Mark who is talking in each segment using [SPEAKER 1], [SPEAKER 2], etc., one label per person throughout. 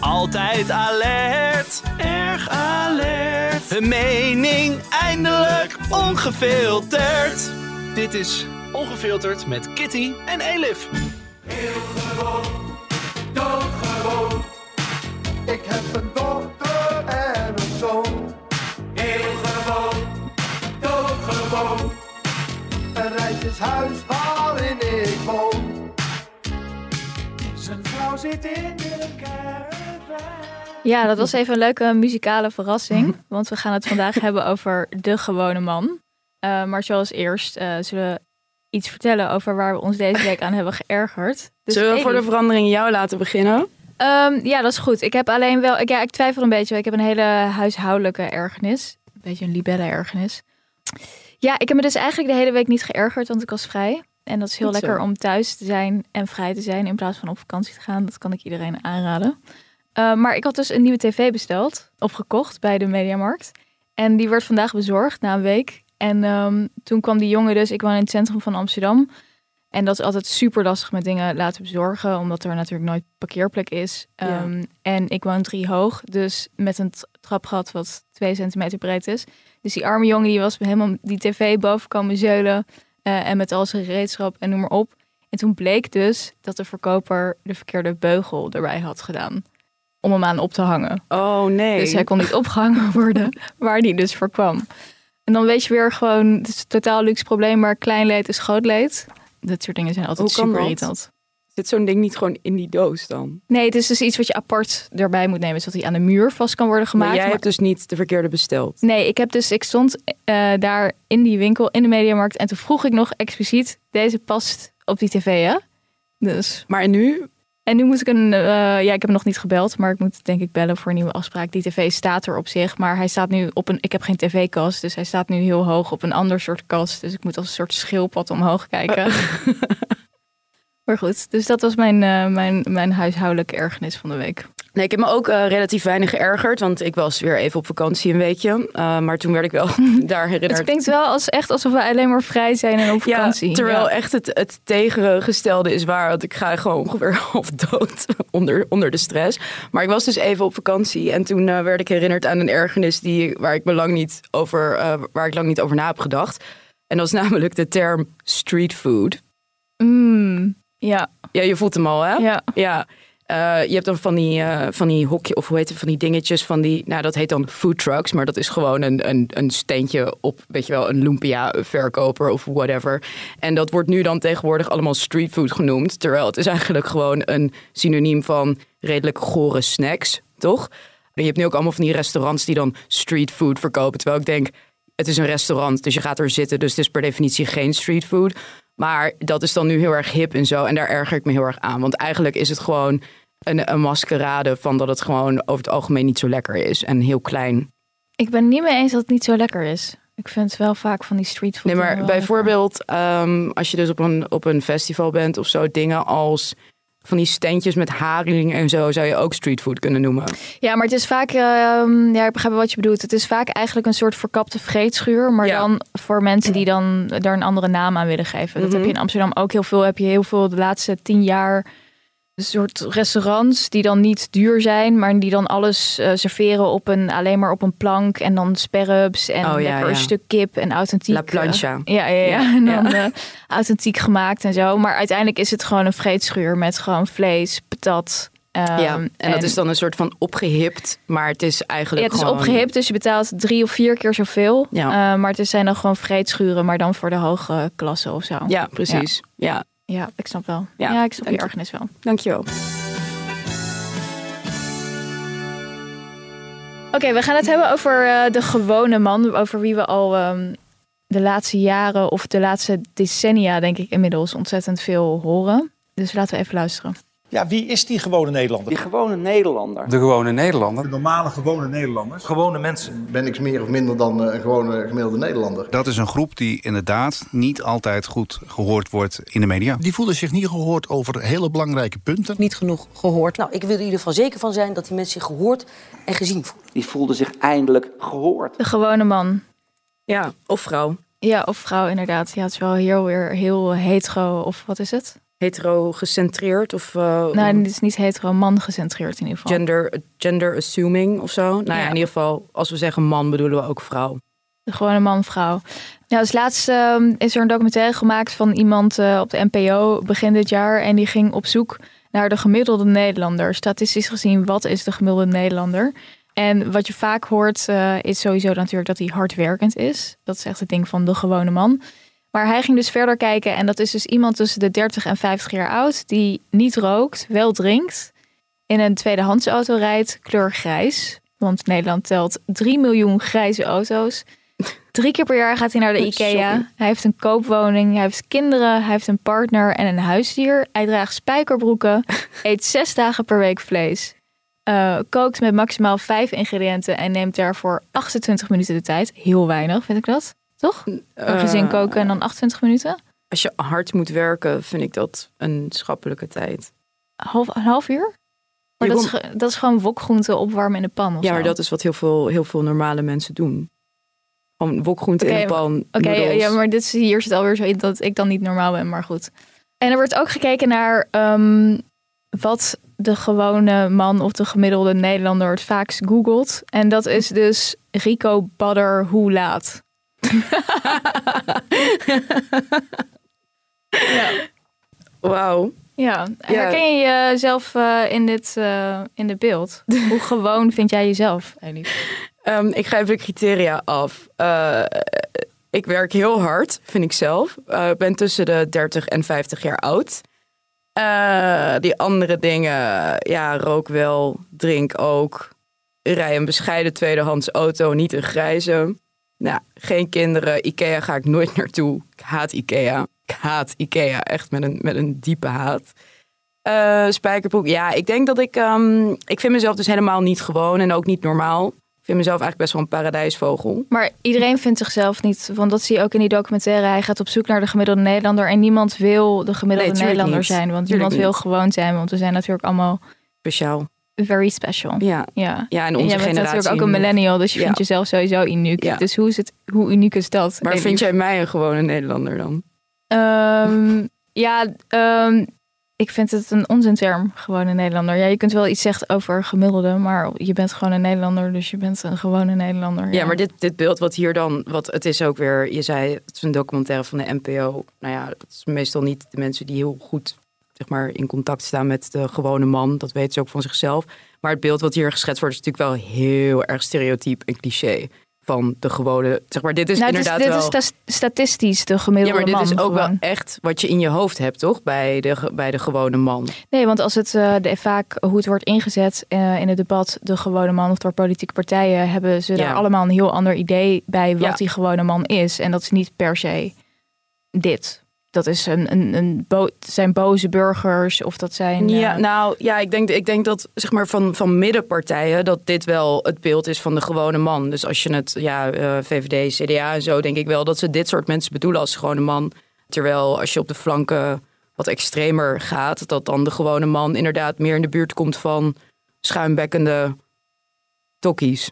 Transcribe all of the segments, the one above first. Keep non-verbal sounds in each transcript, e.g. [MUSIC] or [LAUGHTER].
[SPEAKER 1] Altijd alert, erg alert. Hun mening eindelijk ongefilterd. Dit is Ongefilterd met Kitty en Elif.
[SPEAKER 2] Heel gewoon, doodgewoon. Ik heb een dochter en een zoon. Heel gewoon, doodgewoon. Een rijtjeshuis waarin vrouw zit in de caravan.
[SPEAKER 3] Ja, dat was even een leuke muzikale verrassing. [LAUGHS] Want we gaan het vandaag hebben over de gewone man. Eh, maar zoals eerst eh, zullen we iets vertellen over waar we ons deze week aan hebben geërgerd. Dus
[SPEAKER 4] Zullen we voor de verandering jou laten beginnen?
[SPEAKER 3] ehm, ja, dat is goed. Ik heb alleen wel... Ik, ja, ik twijfel een beetje. Ik heb een hele huishoudelijke ergernis. Een beetje een libelle ergernis. Ja, ik heb me dus eigenlijk de hele week niet geërgerd, want ik was vrij. En dat is heel
[SPEAKER 4] Goed zo.
[SPEAKER 3] lekker om thuis te zijn en vrij te zijn in plaats van op vakantie te gaan. Dat kan ik iedereen aanraden. Uh, maar ik had dus een nieuwe tv besteld of gekocht bij de Mediamarkt. En die werd vandaag bezorgd na een week. En ehm, toen kwam die jongen dus, ik woon in het centrum van Amsterdam. En dat is altijd super lastig met dingen laten bezorgen, omdat er natuurlijk nooit parkeerplek is.
[SPEAKER 4] Ja.
[SPEAKER 3] Ehm, En ik woon drie hoog, dus met een trapgat wat twee centimeter breed is. Dus die arme jongen die was helemaal die tv boven komen zeulen. Eh, en met al zijn gereedschap en noem maar op. En toen bleek dus dat de verkoper de verkeerde beugel erbij had gedaan. Om hem aan op te hangen.
[SPEAKER 4] Oh nee.
[SPEAKER 3] Dus hij kon niet opgehangen [LAUGHS] worden waar die dus voor kwam. En dan weet je weer gewoon, het is een totaal luxe probleem, maar klein leed is groot leed. Dat soort dingen zijn altijd super irritant.
[SPEAKER 4] Zit zo'n ding niet gewoon in die doos dan?
[SPEAKER 3] Nee, het is dus iets wat je apart erbij moet nemen, zodat hij aan de muur vast kan worden gemaakt.
[SPEAKER 4] maar jij
[SPEAKER 3] maar-
[SPEAKER 4] hebt dus niet de verkeerde besteld.
[SPEAKER 3] Nee, ik heb dus, ik stond eh, daar in die winkel, in de mediamarkt. En toen vroeg ik nog expliciet, deze past op die tv, hè? Dus.
[SPEAKER 4] Maar nu?
[SPEAKER 3] En nu moet ik een, eh, ja, ik heb hem nog niet gebeld, maar ik moet denk ik bellen voor een nieuwe afspraak. Die tv staat er op zich, maar hij staat nu op een, ik heb geen tv-kast, dus hij staat nu heel hoog op een ander soort kast. Dus ik moet als een soort schildpad omhoog kijken. [LAUGHS] maar goed, dus dat was mijn, eh, mijn, mijn huishoudelijke ergernis van de week.
[SPEAKER 4] Nee, ik heb me ook eh, relatief weinig geërgerd, want ik was weer even op vakantie een weekje. Eh, maar toen werd ik wel [LAUGHS] daar
[SPEAKER 3] Het
[SPEAKER 4] herinnerd.
[SPEAKER 3] klinkt wel als, echt alsof we alleen maar vrij zijn en op vakantie.
[SPEAKER 4] Ja, terwijl
[SPEAKER 3] Ja.
[SPEAKER 4] echt het, het tegengestelde is waar. Want ik ga gewoon ongeveer [LAUGHS] half dood [LAUGHS] onder, onder de stress. Maar ik was dus even op vakantie. En toen werd ik herinnerd aan een ergernis die, waar, ik me lang niet over, waar ik lang niet over na heb gedacht. En dat is namelijk de term street food.
[SPEAKER 3] Mm, ja,
[SPEAKER 4] Ja, je voelt hem al, hè?
[SPEAKER 3] ja.
[SPEAKER 4] Ja. Eh, je hebt dan van die, eh, van die hokje, of hoe heet het, van die dingetjes, van die, nou dat heet dan food trucks, maar dat is gewoon een, een, een steentje op, weet je wel, een lumpia verkoper of whatever. En dat wordt nu dan tegenwoordig allemaal street food genoemd, terwijl het is eigenlijk gewoon een synoniem van redelijk gore snacks, toch? En je hebt nu ook allemaal van die restaurants die dan street food verkopen, terwijl ik denk, het is een restaurant, dus je gaat er zitten, dus het is per definitie geen street food. Maar dat is dan nu heel erg hip en zo. En daar erger ik me heel erg aan. Want eigenlijk is het gewoon een, een maskerade van dat het gewoon over het algemeen niet zo lekker is. En heel klein.
[SPEAKER 3] Ik ben niet mee eens dat het niet zo lekker is. Ik vind het wel vaak van die street food.
[SPEAKER 4] Nee, maar bijvoorbeeld ehm, als je dus op een, op een festival bent of zo. Dingen als van die standjes met haring en zo zou je ook streetfood kunnen noemen.
[SPEAKER 3] Ja, maar het is vaak... ehm, ja, ik begrijp wat je bedoelt. Het is vaak eigenlijk een soort verkapte vreedschuur. Maar
[SPEAKER 4] Ja.
[SPEAKER 3] dan voor mensen die dan daar een andere naam aan willen geven. Dat
[SPEAKER 4] Mhm.
[SPEAKER 3] heb je in Amsterdam ook heel veel. Heb je heel veel de laatste tien jaar... Een soort restaurants die dan niet duur zijn, maar die dan alles eh, serveren op een, alleen maar op een plank. En dan sperrubs en
[SPEAKER 4] Oh, ja,
[SPEAKER 3] lekker een
[SPEAKER 4] ja.
[SPEAKER 3] stuk kip en authentiek.
[SPEAKER 4] La plancha.
[SPEAKER 3] eh, ja, ja, ja.
[SPEAKER 4] Ja, [LAUGHS]
[SPEAKER 3] En dan
[SPEAKER 4] ja.
[SPEAKER 3] eh, authentiek gemaakt en zo. Maar uiteindelijk is het gewoon een vreedschuur met gewoon vlees, patat. ehm,
[SPEAKER 4] ja, en, dat is dan een soort van opgehipt, maar het is
[SPEAKER 3] ja,
[SPEAKER 4] eigenlijk
[SPEAKER 3] het is
[SPEAKER 4] gewoon...
[SPEAKER 3] opgehipt, dus je betaalt drie of vier keer zoveel.
[SPEAKER 4] Ja.
[SPEAKER 3] Maar het zijn dan gewoon vreedschuren, maar dan voor de hoge klasse of zo.
[SPEAKER 4] Ja, precies. Ja,
[SPEAKER 3] Ja, ik snap wel.
[SPEAKER 4] Ja,
[SPEAKER 3] Ja, ik snap je. ergernis wel.
[SPEAKER 4] dankjewel.
[SPEAKER 3] Oké, we gaan het hebben over eh, de gewone man. Over wie we al ehm, de laatste jaren of de laatste decennia, denk ik, inmiddels ontzettend veel horen. Dus laten we even luisteren.
[SPEAKER 5] Ja, wie is die gewone Nederlander?
[SPEAKER 6] Die gewone Nederlander.
[SPEAKER 7] De gewone Nederlander.
[SPEAKER 8] De normale gewone Nederlanders.
[SPEAKER 9] Gewone mensen.
[SPEAKER 10] Ben ik meer of minder dan een gewone gemiddelde Nederlander?
[SPEAKER 11] Dat is een groep die inderdaad niet altijd goed gehoord wordt in de media.
[SPEAKER 12] Die voelen zich niet gehoord over hele belangrijke punten.
[SPEAKER 13] Niet genoeg gehoord. Nou, ik wil er in ieder geval zeker van zijn dat die mensen zich gehoord en gezien voelen.
[SPEAKER 6] Die voelden zich eindelijk gehoord.
[SPEAKER 3] De gewone man.
[SPEAKER 4] Ja, of vrouw.
[SPEAKER 3] Ja, of vrouw inderdaad. Ja, het is wel heel weer heel hetero of wat is het?
[SPEAKER 4] Hetero gecentreerd of... Uh,
[SPEAKER 3] nou, het is niet hetero, man gecentreerd in ieder geval.
[SPEAKER 4] Gender, gender assuming of zo. Nou ja. ja. in ieder geval, als we zeggen man, bedoelen we ook vrouw.
[SPEAKER 3] De gewone man, vrouw. Nou, als laatste uh, is er een documentaire gemaakt van iemand uh, op de NPO begin dit jaar. En die ging op zoek naar de gemiddelde Nederlander. Statistisch gezien, wat is de gemiddelde Nederlander? En wat je vaak hoort, uh, is sowieso natuurlijk dat hij hardwerkend is. Dat is echt het ding van de gewone man. Maar hij ging dus verder kijken en dat is dus iemand tussen de 30 en 50 jaar oud die niet rookt, wel drinkt, in een tweedehands auto rijdt, kleur grijs. Want Nederland telt 3 miljoen grijze auto's. Drie keer per jaar gaat hij naar de IKEA. Sorry. Hij heeft een koopwoning, hij heeft kinderen, hij heeft een partner en een huisdier. Hij draagt spijkerbroeken, [LAUGHS] eet zes dagen per week vlees. Uh, kookt met maximaal vijf ingrediënten en neemt daarvoor 28 minuten de tijd. Heel weinig, vind ik dat. Toch? Een gezin koken en dan 28 minuten?
[SPEAKER 4] Als je hard moet werken, vind ik dat een schappelijke tijd.
[SPEAKER 3] Half, een half uur? Maar dat, is, dat is gewoon wokgroenten opwarmen in de pan.
[SPEAKER 4] ja, maar dat is wat heel veel, heel veel normale mensen doen. Gewoon wokgroenten okay, in de pan.
[SPEAKER 3] Oké, okay, ja, maar dit is, hier zit alweer zo in dat ik dan niet normaal ben, maar goed. En er wordt ook gekeken naar um, wat de gewone man of de gemiddelde Nederlander het vaakst googelt. En dat is dus Rico Badder hoe laat.
[SPEAKER 4] Ja. Wauw.
[SPEAKER 3] Ja, herken je jezelf uh, in dit uh, in de beeld? [LAUGHS] Hoe gewoon vind jij jezelf,
[SPEAKER 4] um, ik ga even de criteria af. Uh, ik werk heel hard, vind ik zelf. Ik ben tussen de 30 en 50 jaar oud. die andere dingen, ja, rook wel, drink ook. Rij een bescheiden tweedehands auto, niet een grijze. Nou, geen kinderen. Ikea ga ik nooit [LAUGHS] naartoe. Ik haat Ikea. Ik haat Ikea. Echt met een, met een diepe haat. Uh, spijkerbroek. Ja, ik denk dat ik... Um, ik vind mezelf dus helemaal niet gewoon en ook niet normaal. Ik vind mezelf eigenlijk best wel een paradijsvogel.
[SPEAKER 3] Maar iedereen vindt zichzelf niet. Want dat zie je ook in die documentaire. Hij gaat op zoek naar de gemiddelde Nederlander. En niemand wil de gemiddelde nee, Nederlander niet. zijn. Want niemand wil gewoon zijn. Want we zijn natuurlijk allemaal...
[SPEAKER 4] Speciaal
[SPEAKER 3] very special.
[SPEAKER 4] Ja,
[SPEAKER 3] ja.
[SPEAKER 4] ja en onze
[SPEAKER 3] en jij
[SPEAKER 4] bent
[SPEAKER 3] natuurlijk ook een millennial, dus je ja. vindt jezelf sowieso uniek. Ja. Dus hoe, is het, hoe uniek is dat?
[SPEAKER 4] Maar vind jij mij een gewone Nederlander dan?
[SPEAKER 3] Um, ja, um, ik vind het een onzinterm, gewone Nederlander. Ja, je kunt wel iets zeggen over gemiddelde, maar je bent gewoon een Nederlander, dus je bent een gewone Nederlander.
[SPEAKER 4] Ja, ja maar dit, dit beeld wat hier dan, wat het is ook weer, je zei, het is een documentaire van de NPO. Nou ja, dat is meestal niet de mensen die heel goed zeg maar, in contact staan met de gewone man. Dat weten ze ook van zichzelf. Maar het beeld wat hier geschetst wordt is natuurlijk wel heel erg stereotyp en cliché. Van de gewone, zeg maar, dit is
[SPEAKER 3] nou,
[SPEAKER 4] inderdaad
[SPEAKER 3] dit
[SPEAKER 4] wel...
[SPEAKER 3] Dit is statistisch de gemiddelde man.
[SPEAKER 4] Ja, maar dit is ook
[SPEAKER 3] gewoon.
[SPEAKER 4] wel echt wat je in je hoofd hebt, toch? Bij de, bij de gewone man.
[SPEAKER 3] Nee, want als het uh, de, vaak hoe het wordt ingezet uh, in het debat, de gewone man of door politieke partijen, hebben ze ja. daar allemaal een heel ander idee bij wat ja. die gewone man is. En dat is niet per se dit dat is een, een, een bo zijn boze burgers of dat zijn.
[SPEAKER 4] Ja, uh... nou ja, ik denk, ik denk dat zeg maar van, van middenpartijen dat dit wel het beeld is van de gewone man. Dus als je het, ja, uh, VVD, CDA en zo, denk ik wel dat ze dit soort mensen bedoelen als gewone man. Terwijl als je op de flanken wat extremer gaat, dat dan de gewone man inderdaad meer in de buurt komt van schuimbekkende tokkies.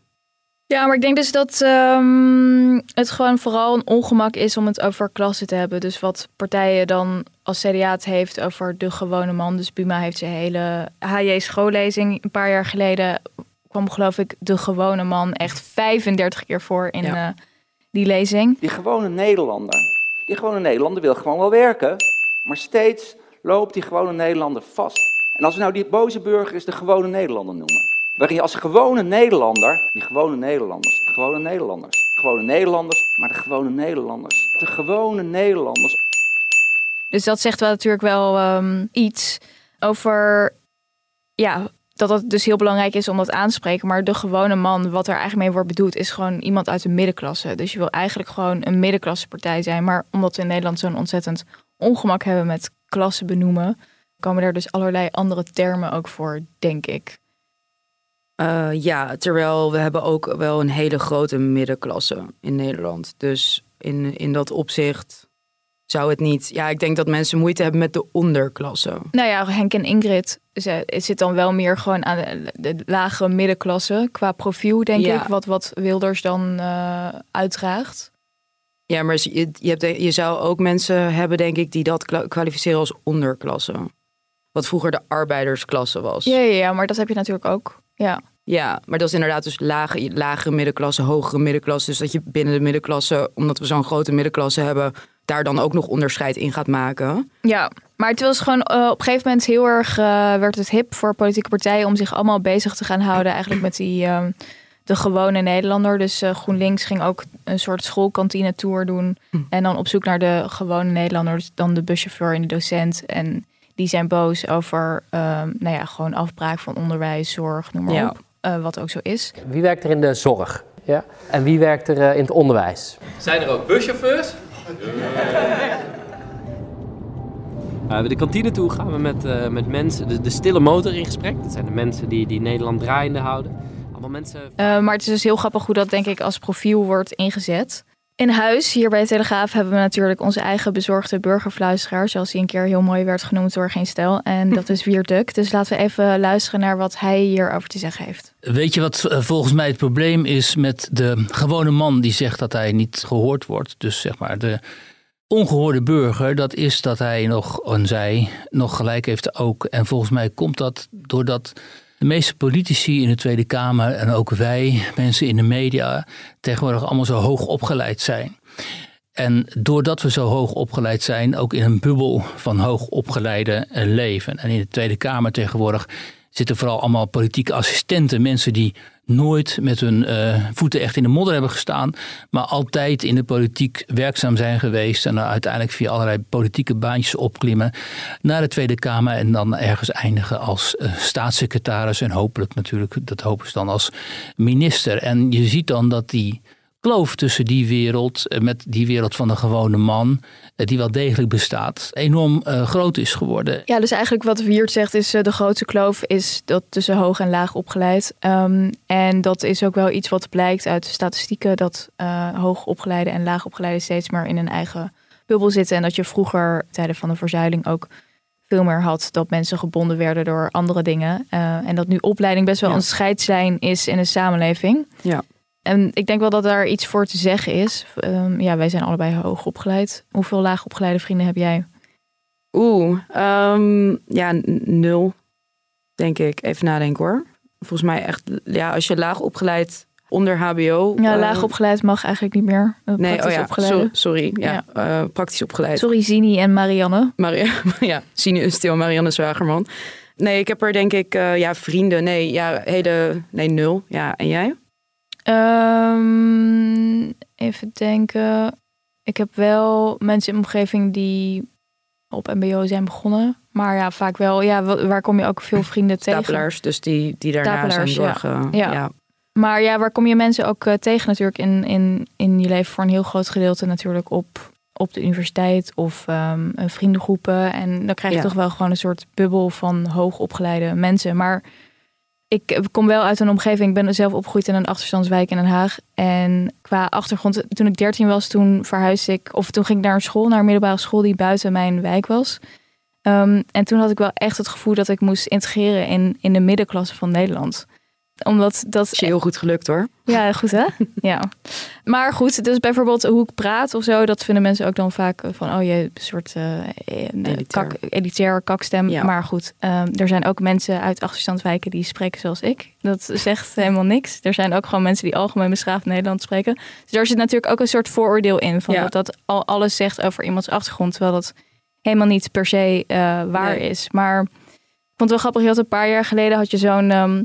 [SPEAKER 3] Ja, maar ik denk dus dat um, het gewoon vooral een ongemak is om het over klassen te hebben. Dus wat partijen dan als CDA het heeft over de gewone man. Dus Buma heeft zijn hele HJ schoollezing een paar jaar geleden. kwam geloof ik de gewone man echt 35 keer voor in ja. uh, die lezing.
[SPEAKER 6] Die gewone Nederlander. Die gewone Nederlander wil gewoon wel werken. Maar steeds loopt die gewone Nederlander vast. En als we nou die boze burgers de gewone Nederlander noemen. Waarin je als gewone Nederlander, die gewone Nederlanders, de gewone Nederlanders, de gewone Nederlanders, maar de gewone Nederlanders, de gewone Nederlanders.
[SPEAKER 3] Dus dat zegt wel natuurlijk wel um, iets over, ja, dat het dus heel belangrijk is om dat aan te spreken. Maar de gewone man, wat er eigenlijk mee wordt bedoeld, is gewoon iemand uit de middenklasse. Dus je wil eigenlijk gewoon een middenklassepartij zijn. Maar omdat we in Nederland zo'n ontzettend ongemak hebben met klassen benoemen, komen er dus allerlei andere termen ook voor, denk ik.
[SPEAKER 4] Eh, ja, terwijl we hebben ook wel een hele grote middenklasse in Nederland. Dus in, in dat opzicht zou het niet... Ja, ik denk dat mensen moeite hebben met de onderklasse.
[SPEAKER 3] Nou ja, Henk en Ingrid ze- het zit dan wel meer gewoon aan de, de lagere middenklasse qua profiel, denk
[SPEAKER 4] Ja.
[SPEAKER 3] ik, wat, wat Wilders dan eh, uitdraagt.
[SPEAKER 4] Ja, maar je, je, hebt, je zou ook mensen hebben, denk ik, die dat kwa- kwalificeren als onderklasse. Wat vroeger de arbeidersklasse was.
[SPEAKER 3] Ja, ja, ja, maar dat heb je natuurlijk ook. Ja.
[SPEAKER 4] Ja, maar dat is inderdaad dus lage, lagere middenklasse, hogere middenklasse. Dus dat je binnen de middenklasse, omdat we zo'n grote middenklasse hebben, daar dan ook nog onderscheid in gaat maken.
[SPEAKER 3] Ja, maar het was gewoon eh, op een gegeven moment heel erg eh, werd het hip voor politieke partijen om zich allemaal bezig te gaan houden eigenlijk met die eh, de gewone Nederlander. Dus eh, GroenLinks ging ook een soort schoolkantine tour doen en dan op zoek naar de gewone Nederlander, dus dan de buschauffeur en de docent en die zijn boos over ehm, nou ja, gewoon afbraak van onderwijs, zorg, noem maar
[SPEAKER 7] Ja.
[SPEAKER 3] op. Eh, wat ook zo is.
[SPEAKER 7] Wie werkt er in de zorg? Ja? En wie werkt er eh, in het onderwijs?
[SPEAKER 8] Zijn er ook buschauffeurs? Uh, de kantine toe gaan we met, eh, met mensen, de, de stille motor in gesprek. Dat zijn de mensen die, die Nederland draaiende houden. Allemaal mensen
[SPEAKER 3] Eh, maar het is dus heel grappig hoe dat denk ik als profiel wordt ingezet. In huis, hier bij de Telegraaf, hebben we natuurlijk onze eigen bezorgde burgerfluisteraar. Zoals hij een keer heel mooi werd genoemd door Geen Stijl. En dat is Wiert Duk. Dus laten we even luisteren naar wat hij hierover te zeggen heeft.
[SPEAKER 9] Weet je wat eh, volgens mij het probleem is met de gewone man die zegt dat hij niet gehoord wordt? Dus zeg maar de ongehoorde burger, dat is dat hij nog, en zij, nog gelijk heeft ook. En volgens mij komt dat doordat de meeste politici in de Tweede Kamer en ook wij, mensen in de media, tegenwoordig allemaal zo hoog opgeleid zijn. En doordat we zo hoog opgeleid zijn, ook in een bubbel van hoogopgeleide eh, leven. En in de Tweede Kamer tegenwoordig zitten vooral allemaal politieke assistenten. Mensen die nooit met hun eh, voeten echt in de modder hebben gestaan. Maar altijd in de politiek werkzaam zijn geweest. En uiteindelijk via allerlei politieke baantjes opklimmen naar de Tweede Kamer. En dan ergens eindigen als eh, staatssecretaris. En hopelijk natuurlijk, dat hopen ze dan als minister. En je ziet dan dat die kloof tussen die wereld, eh, met die wereld van de gewone man, eh, die wel degelijk bestaat, enorm eh, groot is geworden.
[SPEAKER 3] Ja, dus eigenlijk wat Wiert zegt is de grootste kloof is dat tussen hoog en laag opgeleid. Ehm, en dat is ook wel iets wat blijkt uit de statistieken dat eh hoog opgeleide en laag opgeleide steeds meer in een eigen bubbel zitten. En dat je vroeger tijden van de verzuiling ook veel meer had dat mensen gebonden werden door andere dingen. Eh, en dat nu opleiding best wel
[SPEAKER 4] Ja.
[SPEAKER 3] een scheidslijn is in de samenleving.
[SPEAKER 4] Ja.
[SPEAKER 3] En ik denk wel dat daar iets voor te zeggen is. Ehm, ja, wij zijn allebei hoog opgeleid. Hoeveel laag opgeleide vrienden heb jij?
[SPEAKER 4] Oeh, ehm, ja, nul, denk ik. Even nadenken hoor. Volgens mij echt, ja, als je laag opgeleid onder HBO.
[SPEAKER 3] Ja,
[SPEAKER 4] eh,
[SPEAKER 3] laag opgeleid mag eigenlijk niet meer. Eh,
[SPEAKER 4] Nee, oh ja,
[SPEAKER 3] opgeleide.
[SPEAKER 4] so- sorry. Ja, eh, praktisch opgeleid.
[SPEAKER 3] Sorry, Zini en Marianne.
[SPEAKER 4] Maria, [LAUGHS] ja, Sine Stil, Marianne Zwagerman. Nee, ik heb er denk ik, ja, vrienden. Nee, ja, hele, nee, nul. Ja, en jij?
[SPEAKER 3] Ehm, even denken. Ik heb wel mensen in mijn omgeving die op MBO zijn begonnen. Maar ja, vaak wel. Ja, wa- waar kom je ook veel vrienden tegen?
[SPEAKER 4] Stapelaars, dus die, die daarna zijn doorge...
[SPEAKER 3] ja. Ja. Maar ja, waar kom je mensen ook eh, tegen natuurlijk in, in, in je leven voor een heel groot gedeelte natuurlijk op, op de universiteit of een vriendengroepen. En dan krijg je
[SPEAKER 4] Ja.
[SPEAKER 3] toch wel gewoon een soort bubbel van hoogopgeleide mensen. Maar ik kom wel uit een omgeving, ik ben zelf opgegroeid in een achterstandswijk in Den Haag. En qua achtergrond, toen ik 13 was, toen verhuisde ik, of toen ging ik naar een school, naar een middelbare school die buiten mijn wijk was. Ehm, en toen had ik wel echt het gevoel dat ik moest integreren in, in de middenklasse van Nederland omdat dat
[SPEAKER 4] is heel goed gelukt hoor.
[SPEAKER 3] Ja, goed hè? [LAUGHS] ja. Maar goed, dus bijvoorbeeld hoe ik praat of zo, dat vinden mensen ook dan vaak eh, van, oh je een soort eh, eh,
[SPEAKER 4] Elitair.
[SPEAKER 3] kak, elitair kakstem.
[SPEAKER 4] Ja.
[SPEAKER 3] Maar goed, ehm, er zijn ook mensen uit achterstandswijken die spreken zoals ik. Dat zegt helemaal niks. Er zijn ook gewoon mensen die algemeen beschaafd Nederlands spreken. Dus daar zit natuurlijk ook een soort vooroordeel in van
[SPEAKER 4] Ja.
[SPEAKER 3] dat dat al alles zegt over iemands achtergrond, terwijl dat helemaal niet per se eh, waar
[SPEAKER 4] Nee.
[SPEAKER 3] is. Maar ik vond het wel grappig, je had een paar jaar geleden had je zo'n ehm,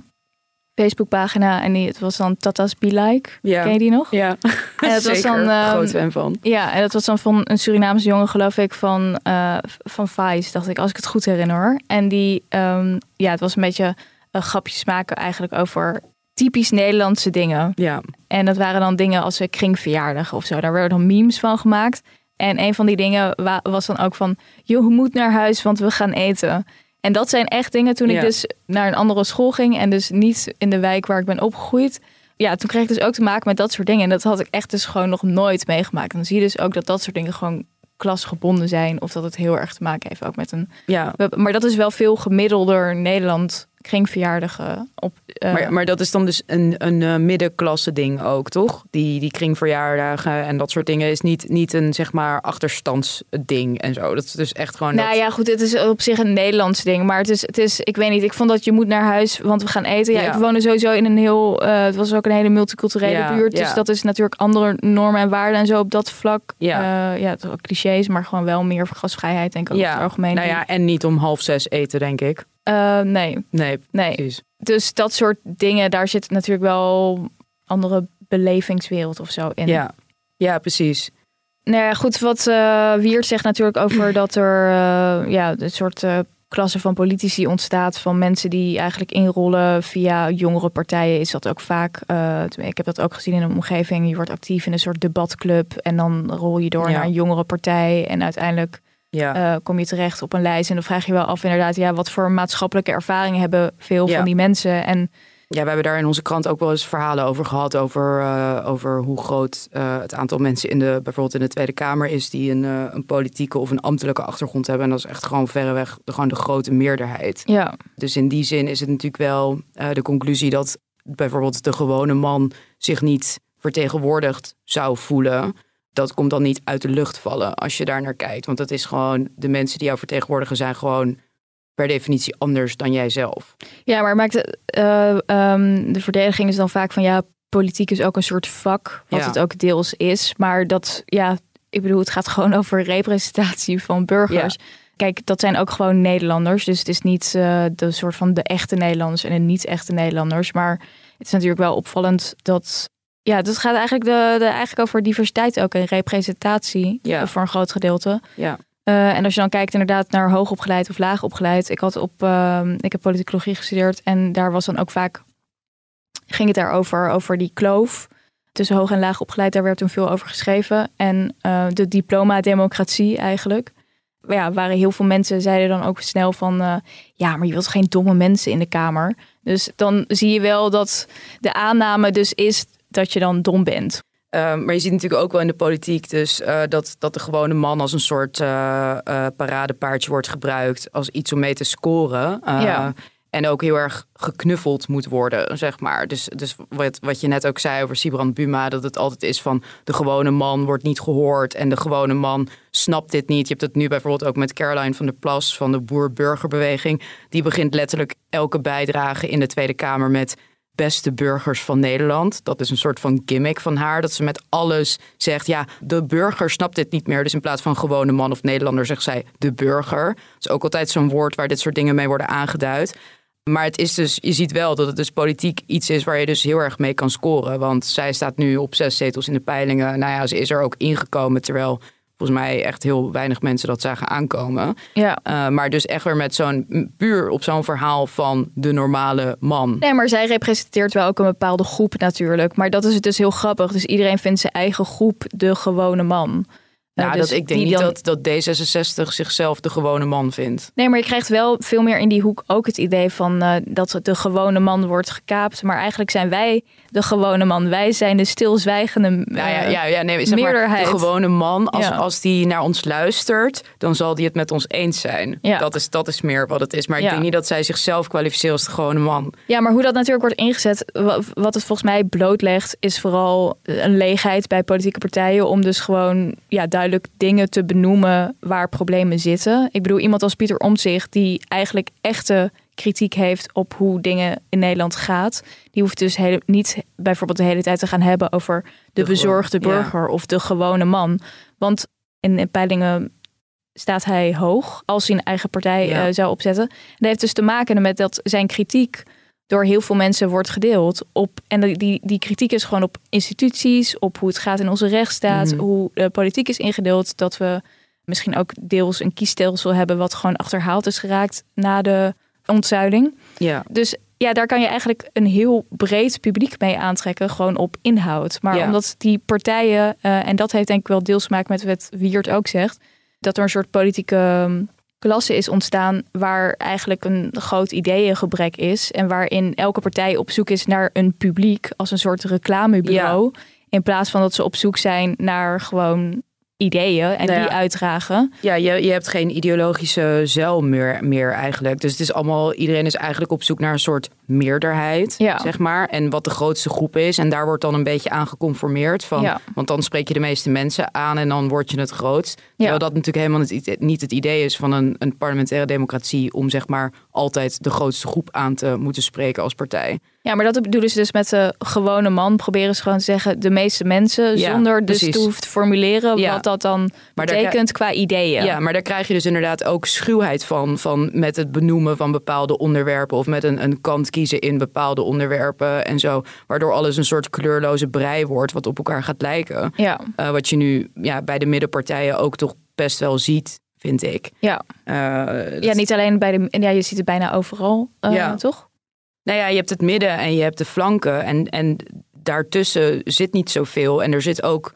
[SPEAKER 3] Facebookpagina en die, het was dan Tata's Be Like.
[SPEAKER 4] Ja.
[SPEAKER 3] Ken je die nog?
[SPEAKER 4] Ja, [LAUGHS] [LAUGHS]
[SPEAKER 3] En dat was dan, ehm,
[SPEAKER 4] Groot fan van.
[SPEAKER 3] Ja, en dat was dan van een Surinaamse jongen, geloof ik, van, eh van Vice, dacht ik, als ik het goed herinner hoor. En die, ehm, ja, het was een beetje uh, grapjes maken eigenlijk over typisch Nederlandse dingen.
[SPEAKER 4] Ja.
[SPEAKER 3] En dat waren dan dingen als een kringverjaardag of zo. Daar werden dan memes van gemaakt. En een van die dingen wa- was dan ook van, joh, je moet naar huis, want we gaan eten. En dat zijn echt dingen toen
[SPEAKER 4] Ja.
[SPEAKER 3] ik dus naar een andere school ging en dus niet in de wijk waar ik ben opgegroeid. Ja, toen kreeg ik dus ook te maken met dat soort dingen. En dat had ik echt dus gewoon nog nooit meegemaakt. Dan zie je dus ook dat dat soort dingen gewoon klasgebonden zijn. Of dat het heel erg te maken heeft ook met een...
[SPEAKER 4] Ja.
[SPEAKER 3] Maar dat is wel veel gemiddelder Nederland kringverjaardagen op... eh,
[SPEAKER 4] maar, maar dat is dan dus een, een eh, middenklasse ding ook, toch? Die, die kringverjaardagen en dat soort dingen is niet, niet een zeg maar achterstandsding en zo. Dat is dus echt gewoon.
[SPEAKER 3] Nou
[SPEAKER 4] dat...
[SPEAKER 3] ja, goed, het is op zich een Nederlands ding. Maar het is, het is, ik weet niet, ik vond dat je moet naar huis, want we gaan eten. Ja,
[SPEAKER 4] Ja.
[SPEAKER 3] ik woonde sowieso in een heel, eh, het was ook een hele multiculturele
[SPEAKER 4] Ja,
[SPEAKER 3] buurt. Dus dat is natuurlijk andere normen en waarden en zo op dat vlak.
[SPEAKER 4] Ja.
[SPEAKER 3] Ja, het is ook clichés, maar gewoon wel meer gasvrijheid, denk ik ook over het algemeen.
[SPEAKER 4] Nou ja, en niet om half zes eten, denk ik.
[SPEAKER 3] Eh, nee.
[SPEAKER 4] Nee,
[SPEAKER 3] nee.
[SPEAKER 4] precies.
[SPEAKER 3] Dus dat soort dingen, daar zit natuurlijk wel andere belevingswereld of zo in.
[SPEAKER 4] Ja, ja precies.
[SPEAKER 3] Nou ja, goed, wat eh Wiert zegt natuurlijk over [CLEARS THROAT] dat er eh, ja, een soort klasse van politici ontstaat van mensen die eigenlijk inrollen via jongere partijen. Is dat ook vaak, ik heb dat ook gezien in een omgeving, je wordt actief in een soort debatclub en dan rol je door
[SPEAKER 4] Ja.
[SPEAKER 3] naar een jongere partij en uiteindelijk
[SPEAKER 4] Ja.
[SPEAKER 3] eh, kom je terecht op een lijst en dan vraag je wel af inderdaad, ja, wat voor maatschappelijke ervaringen hebben veel
[SPEAKER 4] Ja.
[SPEAKER 3] van die mensen en
[SPEAKER 4] Ja, we hebben daar in onze krant ook wel eens verhalen over gehad. Over, eh, over hoe groot eh, het aantal mensen in de, bijvoorbeeld in de Tweede Kamer is die een, een politieke of een ambtelijke achtergrond hebben. En dat is echt gewoon verreweg de, gewoon de grote meerderheid.
[SPEAKER 3] Ja.
[SPEAKER 4] Dus in die zin is het natuurlijk wel de conclusie dat bijvoorbeeld de gewone man zich niet vertegenwoordigd zou voelen. Dat komt dan niet uit de lucht vallen als je daar naar kijkt. Want dat is gewoon, de mensen die jou vertegenwoordigen zijn gewoon per definitie anders dan jijzelf.
[SPEAKER 3] Ja, maar maakt het, eh, ehm, de verdediging is dan vaak van ja, politiek is ook een soort vak, wat
[SPEAKER 4] Ja.
[SPEAKER 3] het ook deels is. Maar dat, ja, ik bedoel, het gaat [LAUGHS] gewoon over representatie van burgers. Kijk, dat zijn ook gewoon Nederlanders. Dus het is niet eh, de soort van de echte Nederlanders en de niet-echte Nederlanders. Maar het is natuurlijk wel opvallend dat. Ja, het gaat eigenlijk, de, de, eigenlijk over diversiteit ook en representatie
[SPEAKER 4] Ja.
[SPEAKER 3] voor een groot gedeelte.
[SPEAKER 4] Ja.
[SPEAKER 3] Eh, en als je dan kijkt inderdaad naar hoogopgeleid of laagopgeleid. Ik had op, ehm, ik heb politicologie gestudeerd en daar was dan ook vaak, ging het daarover, over die kloof tussen hoog en laag opgeleid. Daar werd toen veel over geschreven. En eh, de diploma-democratie eigenlijk. Maar ja, waren heel veel mensen zeiden dan ook snel van, eh, ja, maar je wilt geen domme mensen in de Kamer. Dus dan zie je wel dat de aanname dus is dat je dan dom bent.
[SPEAKER 4] Um, maar je ziet natuurlijk ook wel in de politiek dus uh, dat, dat de gewone man als een soort uh, uh, paradepaardje wordt gebruikt als iets om mee te scoren.
[SPEAKER 3] Ja.
[SPEAKER 4] En ook heel erg geknuffeld moet worden, zeg maar. Dus, dus wat, wat je net ook zei over Sibrand Buma, dat het altijd is van de gewone man wordt niet gehoord en de gewone man snapt dit niet. Je hebt het nu bijvoorbeeld ook met Caroline van der Plas van de Boer-Burgerbeweging. Die begint letterlijk elke bijdrage in de Tweede Kamer met beste burgers van Nederland. Dat is een soort van gimmick van haar. Dat ze met alles zegt, ja, de burger snapt dit niet meer. Dus in plaats van gewone man of Nederlander zegt zij de burger. Dat is ook altijd zo'n woord waar dit soort dingen mee worden aangeduid. Maar het is dus, je ziet wel dat het dus politiek iets is waar je dus heel erg mee kan scoren. Want zij staat nu op zes zetels in de peilingen. Nou ja, ze is er ook ingekomen, terwijl volgens mij echt heel weinig mensen dat zagen aankomen.
[SPEAKER 3] Ja.
[SPEAKER 4] Uh, maar dus echt weer met zo'n puur op zo'n verhaal van de normale man.
[SPEAKER 3] Nee, maar zij representeert wel ook een bepaalde groep natuurlijk. Maar dat is het dus heel grappig. Dus iedereen vindt zijn eigen groep de gewone man.
[SPEAKER 4] Nou,
[SPEAKER 3] Uh, dus
[SPEAKER 4] dat, ik denk niet
[SPEAKER 3] dan-
[SPEAKER 4] dat, dat D66 zichzelf de gewone man vindt.
[SPEAKER 3] Nee, maar je krijgt wel veel meer in die hoek ook het idee van eh, dat de gewone man wordt gekaapt. Maar eigenlijk zijn wij de gewone man. Wij zijn de stilzwijgende eh,
[SPEAKER 4] Nou ja, ja, ja nee, zeg maar,
[SPEAKER 3] meerderheid.
[SPEAKER 4] de gewone man, als,
[SPEAKER 3] Ja.
[SPEAKER 4] als die naar ons luistert, dan zal die het met ons eens zijn.
[SPEAKER 3] Ja.
[SPEAKER 4] Dat, is, dat is meer wat het is. Maar ik
[SPEAKER 3] Ja.
[SPEAKER 4] denk niet dat zij zichzelf kwalificeert als de gewone man.
[SPEAKER 3] Ja, maar hoe dat natuurlijk wordt ingezet, wa- wat het volgens mij blootlegt, is vooral een leegheid bij politieke partijen om dus gewoon ja, duidelijk dingen te benoemen waar problemen zitten. Ik bedoel, iemand als Pieter Omtzigt, die eigenlijk echte kritiek heeft op hoe dingen in Nederland gaat, die hoeft dus hele, niet bijvoorbeeld de hele tijd te gaan hebben over de,
[SPEAKER 4] De
[SPEAKER 3] bezorgde
[SPEAKER 4] gewoon- ja.
[SPEAKER 3] burger of de gewone man. Want in, in peilingen staat hij hoog als hij een eigen partij
[SPEAKER 4] Ja.
[SPEAKER 3] eh, zou opzetten. En dat heeft dus te maken met dat zijn kritiek door heel veel mensen wordt gedeeld. Op, en die- die, kritiek is gewoon op instituties, op hoe het gaat in onze rechtsstaat,
[SPEAKER 4] Mhm.
[SPEAKER 3] hoe de politiek is ingedeeld. Dat we misschien ook deels een kiesstelsel hebben wat gewoon achterhaald is geraakt na de ontzuiling.
[SPEAKER 4] Ja.
[SPEAKER 3] Dus ja, daar kan je eigenlijk een heel breed publiek mee aantrekken, gewoon op inhoud. Maar
[SPEAKER 4] Ja.
[SPEAKER 3] omdat die partijen, eh, en dat heeft denk ik wel deels te maken met wat Wiert ook zegt, dat er een soort politieke, klasse is ontstaan waar eigenlijk een groot ideeëngebrek is. En waarin elke partij op zoek is naar een publiek als een soort reclamebureau. In plaats van dat ze op zoek zijn naar gewoon ideeën en
[SPEAKER 4] Nou ja.
[SPEAKER 3] die uitdragen.
[SPEAKER 4] Ja, je, je hebt geen ideologische zeil meer, meer eigenlijk. Dus het is allemaal, iedereen is eigenlijk op zoek naar een soort meerderheid,
[SPEAKER 3] Ja.
[SPEAKER 4] zeg maar. En wat de grootste groep is. En daar wordt dan een beetje aan geconformeerd. Van,
[SPEAKER 3] Ja.
[SPEAKER 4] Want dan spreek je de meeste mensen aan en dan word je het grootst. Terwijl dat natuurlijk helemaal het, niet het idee is van een, een parlementaire democratie... om zeg maar altijd de grootste groep aan te moeten spreken als partij.
[SPEAKER 3] Ja, maar dat bedoelen ze dus met de gewone man. Proberen ze gewoon te zeggen de meeste mensen.
[SPEAKER 4] Ja,
[SPEAKER 3] zonder dus te hoeven te formuleren
[SPEAKER 4] Ja.
[SPEAKER 3] wat dat dan
[SPEAKER 4] Maar
[SPEAKER 3] betekent qua ideeën.
[SPEAKER 4] Ja, maar daar krijg je dus inderdaad ook schuwheid van, van met het benoemen van bepaalde onderwerpen of met een, een kant kiezen in bepaalde onderwerpen en zo, waardoor alles een soort kleurloze brei wordt wat op elkaar gaat lijken.
[SPEAKER 3] Ja.
[SPEAKER 4] Eh, wat je nu ja, bij de middenpartijen ook toch best wel ziet, vind ik.
[SPEAKER 3] Ja.
[SPEAKER 4] Eh,
[SPEAKER 3] Ja, niet alleen bij de. Ja, je ziet het bijna overal, eh,
[SPEAKER 4] Ja.
[SPEAKER 3] toch?
[SPEAKER 4] Nou ja, je hebt het midden en je hebt de flanken. En, en daartussen zit niet zoveel. En er zit ook,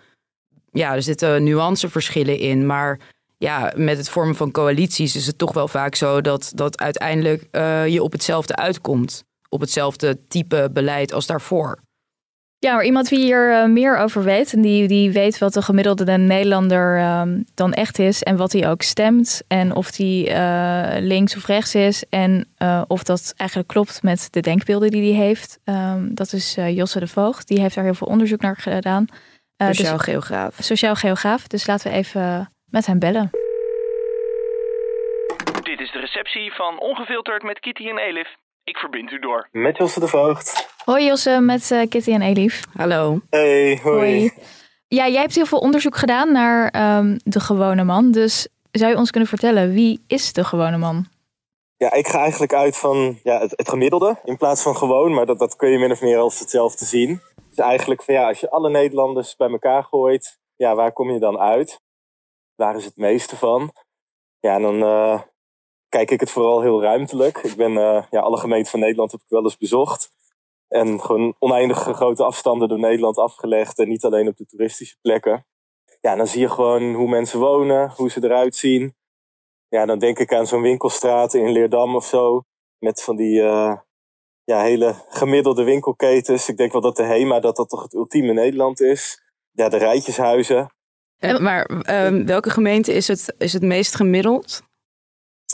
[SPEAKER 4] ja, er zitten nuanceverschillen in. Maar ja, met het vormen van coalities is het toch wel vaak zo dat, dat uiteindelijk je op hetzelfde uitkomt. Op hetzelfde type beleid als daarvoor.
[SPEAKER 3] Ja, maar iemand die hier eh, meer over weet en die, die weet wat de gemiddelde Nederlander ehm, dan echt is en wat hij ook stemt en of die eh, links of rechts is en eh, of dat eigenlijk klopt met de denkbeelden die hij heeft. Ehm, dat is eh, Josse de Voogd. Die heeft daar heel veel onderzoek naar gedaan. Eh, dus-
[SPEAKER 4] Sociaal geograaf.
[SPEAKER 3] Sociaal geograaf. Dus laten we even met hem bellen.
[SPEAKER 1] Dit is de receptie van Ongefilterd met Kitty en Elif. Ik verbind u door.
[SPEAKER 14] Met Josse de Voogd.
[SPEAKER 3] Hoi Josse, met eh, Kitty en Elif.
[SPEAKER 4] Hallo.
[SPEAKER 14] Hey, hoi.
[SPEAKER 3] Ja, jij hebt heel veel onderzoek gedaan naar ehm, de gewone man. Dus zou je ons kunnen vertellen, wie is de gewone man?
[SPEAKER 14] Ja, ik ga eigenlijk uit van ja, het, het gemiddelde in plaats van gewoon, maar dat, dat kun je min of meer als hetzelfde zien. Dus eigenlijk van ja, als je alle Nederlanders bij elkaar gooit, ja, waar kom je dan uit? Waar is het meeste van? Ja, en dan eh, kijk ik het vooral heel ruimtelijk. Ik ben eh, ja, alle gemeenten van Nederland heb ik wel eens bezocht. En gewoon oneindige grote afstanden door Nederland afgelegd. En niet alleen op de toeristische plekken. Ja, dan zie je gewoon hoe mensen wonen, hoe ze eruit zien. Ja, dan denk ik aan zo'n winkelstraat in Leerdam of zo. Met van die eh, ja, hele gemiddelde winkelketens. Ik denk wel dat de HEMA dat dat toch het ultieme Nederland is. Ja, de rijtjeshuizen.
[SPEAKER 4] Maar ehm, welke gemeente is het, is het meest gemiddeld?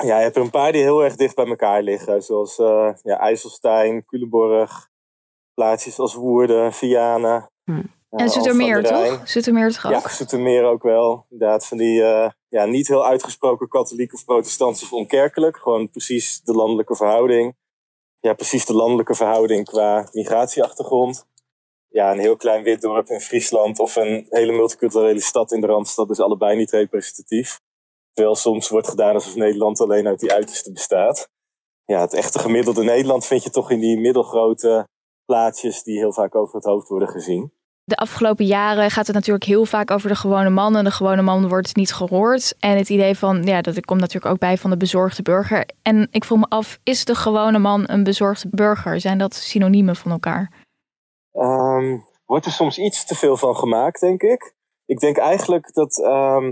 [SPEAKER 14] Ja, je hebt er een paar die heel erg dicht bij elkaar liggen. Zoals eh, ja, IJsselstein, Culemborg. Plaatsjes als Woerden, Vianen. eh,
[SPEAKER 3] en Zoetermeer, toch? Zoetermeer toch ook?
[SPEAKER 14] Ja, Zoetermeer ook wel. Inderdaad, van die eh, ja, niet heel uitgesproken katholiek of protestants of onkerkelijk. Gewoon precies de landelijke verhouding. Ja, precies de landelijke verhouding qua migratieachtergrond. Ja, een heel klein wit dorp in Friesland of een hele multiculturele stad in de Randstad is allebei niet representatief. Terwijl soms wordt gedaan alsof Nederland alleen uit die uiterste bestaat. Ja, het echte gemiddelde Nederland vind je toch in die middelgrote plaatsjes die heel vaak over het hoofd worden gezien.
[SPEAKER 3] De afgelopen jaren gaat het natuurlijk heel vaak over de gewone man. En de gewone man wordt niet gehoord. En het idee van, ja, dat komt natuurlijk ook bij van de bezorgde burger. En ik vroeg me af, is de gewone man een bezorgde burger? Zijn dat synoniemen van elkaar?
[SPEAKER 14] Ehm, wordt er soms iets te veel van gemaakt, denk ik. Ik denk eigenlijk dat, ehm,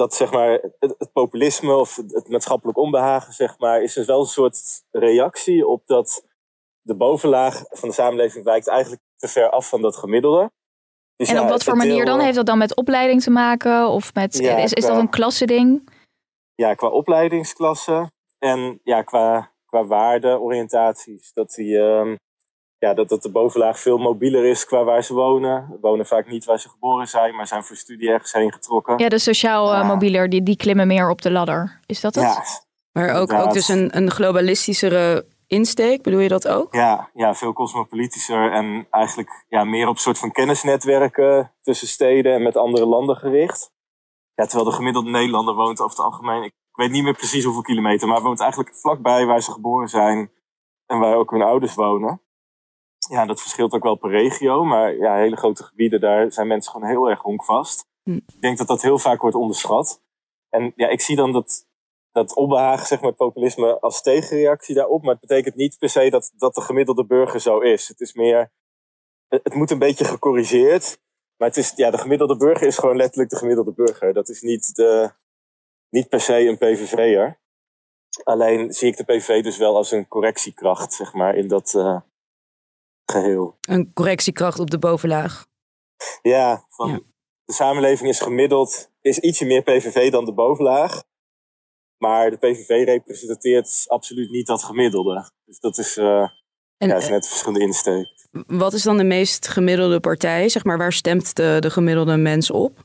[SPEAKER 14] dat zeg maar, het, het populisme of het, het maatschappelijk onbehagen zeg maar, is dus wel een soort reactie op dat de bovenlaag van de samenleving wijkt eigenlijk te ver af van dat gemiddelde. Dus
[SPEAKER 3] en
[SPEAKER 14] ja,
[SPEAKER 3] op wat voor manier
[SPEAKER 14] deel,
[SPEAKER 3] dan? Heeft dat dan met opleiding te maken? Of met,
[SPEAKER 14] Ja,
[SPEAKER 3] is, is dat een klassending?
[SPEAKER 14] ja, qua opleidingsklasse en ja, qua, qua waardeoriëntaties. Dat, die, ehm, ja, dat, dat de bovenlaag veel mobieler is qua waar ze wonen. Wonen vaak niet waar ze geboren zijn, maar zijn voor studie ergens heen getrokken.
[SPEAKER 3] Ja, de sociaal eh, mobieler, die, die klimmen meer op de ladder. Is dat het?
[SPEAKER 14] Ja,
[SPEAKER 4] Maar ook, ook dus een, een globalistischere insteek, bedoel je dat ook?
[SPEAKER 14] Ja, ja, veel cosmopolitischer en eigenlijk ja, meer op een soort van kennisnetwerken tussen steden en met andere landen gericht. Ja, terwijl de gemiddelde Nederlander woont over het algemeen, ik weet niet meer precies hoeveel kilometer, maar woont eigenlijk vlakbij waar ze geboren zijn en waar ook hun ouders wonen. Ja, dat verschilt ook wel per regio, maar ja, hele grote gebieden, daar zijn mensen gewoon heel erg honkvast. Ik denk dat dat heel vaak wordt onderschat. En ja, ik zie dan dat, dat onbehagen, zeg maar, populisme als tegenreactie daarop. Maar het betekent niet per se dat, dat de gemiddelde burger zo is. Het is meer, het, het moet een beetje gecorrigeerd. Maar het is, ja, de gemiddelde burger is gewoon letterlijk de gemiddelde burger. Dat is niet de, niet per se een PVV'er. Alleen zie ik de PVV dus wel als een correctiekracht, zeg maar, in dat uh, geheel.
[SPEAKER 4] Een correctiekracht op de bovenlaag.
[SPEAKER 14] Ja, van ja. de samenleving is gemiddeld, is ietsje meer PVV dan de bovenlaag. Maar de PVV representeert absoluut niet dat gemiddelde. Dus dat is, uh, en, ja, is net verschillende insteek.
[SPEAKER 4] Wat is dan de meest gemiddelde partij? Zeg maar, waar stemt de, de gemiddelde mens op?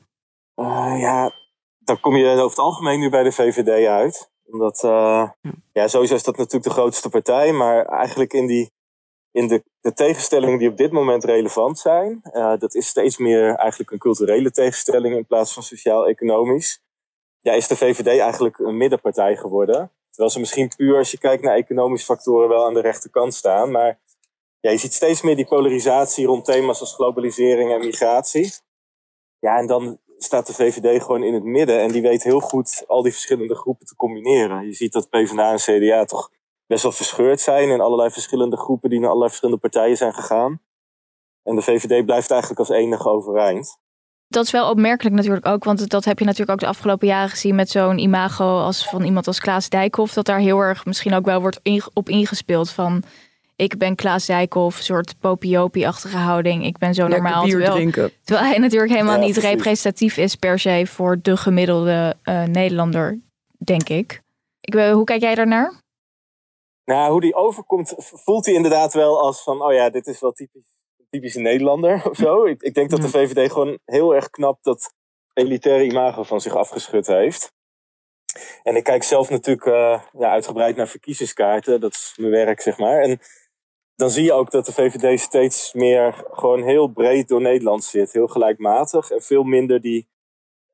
[SPEAKER 14] Uh, ja, dan kom je over het algemeen nu bij de VVD uit. Omdat, uh, ja, sowieso is dat natuurlijk de grootste partij. Maar eigenlijk in, die, in de, tegenstellingen die op dit moment relevant zijn. Uh, dat is steeds meer eigenlijk een culturele tegenstelling in plaats van sociaal-economisch. Ja, is de VVD eigenlijk een middenpartij geworden. Terwijl ze misschien puur als je kijkt naar economische factoren wel aan de rechterkant staan. Maar ja, je ziet steeds meer die polarisatie rond thema's als globalisering en migratie. Ja, en dan staat de VVD gewoon in het midden en die weet heel goed al die verschillende groepen te combineren. Je ziet dat PvdA en CDA toch best wel verscheurd zijn in allerlei verschillende groepen die naar allerlei verschillende partijen zijn gegaan. En de VVD blijft eigenlijk als enige overeind.
[SPEAKER 3] Dat is wel opmerkelijk natuurlijk ook, want dat heb je natuurlijk ook de afgelopen jaren gezien met zo'n imago als van iemand als Klaas Dijkhoff, dat daar heel erg misschien ook wel wordt op ingespeeld van ik ben Klaas Dijkhoff, soort popiopie-achtige houding. Ik ben zo
[SPEAKER 4] Lekker
[SPEAKER 3] normaal.
[SPEAKER 4] bier
[SPEAKER 3] Terwijl,
[SPEAKER 4] drinken.
[SPEAKER 3] terwijl hij natuurlijk helemaal
[SPEAKER 14] Ja,
[SPEAKER 3] niet
[SPEAKER 14] precies.
[SPEAKER 3] representatief is per se voor de gemiddelde eh, Nederlander, denk ik. ik weet- hoe kijk jij daarnaar?
[SPEAKER 14] Nou, hoe die overkomt, voelt hij inderdaad wel als van, oh ja, dit is wel typisch, typisch een Nederlander of zo. Ik, ik denk dat de VVD gewoon heel erg knap dat elitaire imago van zich afgeschud heeft. En ik kijk zelf natuurlijk eh, ja, uitgebreid naar verkiezingskaarten, dat is mijn werk, zeg maar. En dan zie je ook dat de VVD steeds meer gewoon heel breed door Nederland zit. Heel gelijkmatig en veel minder die,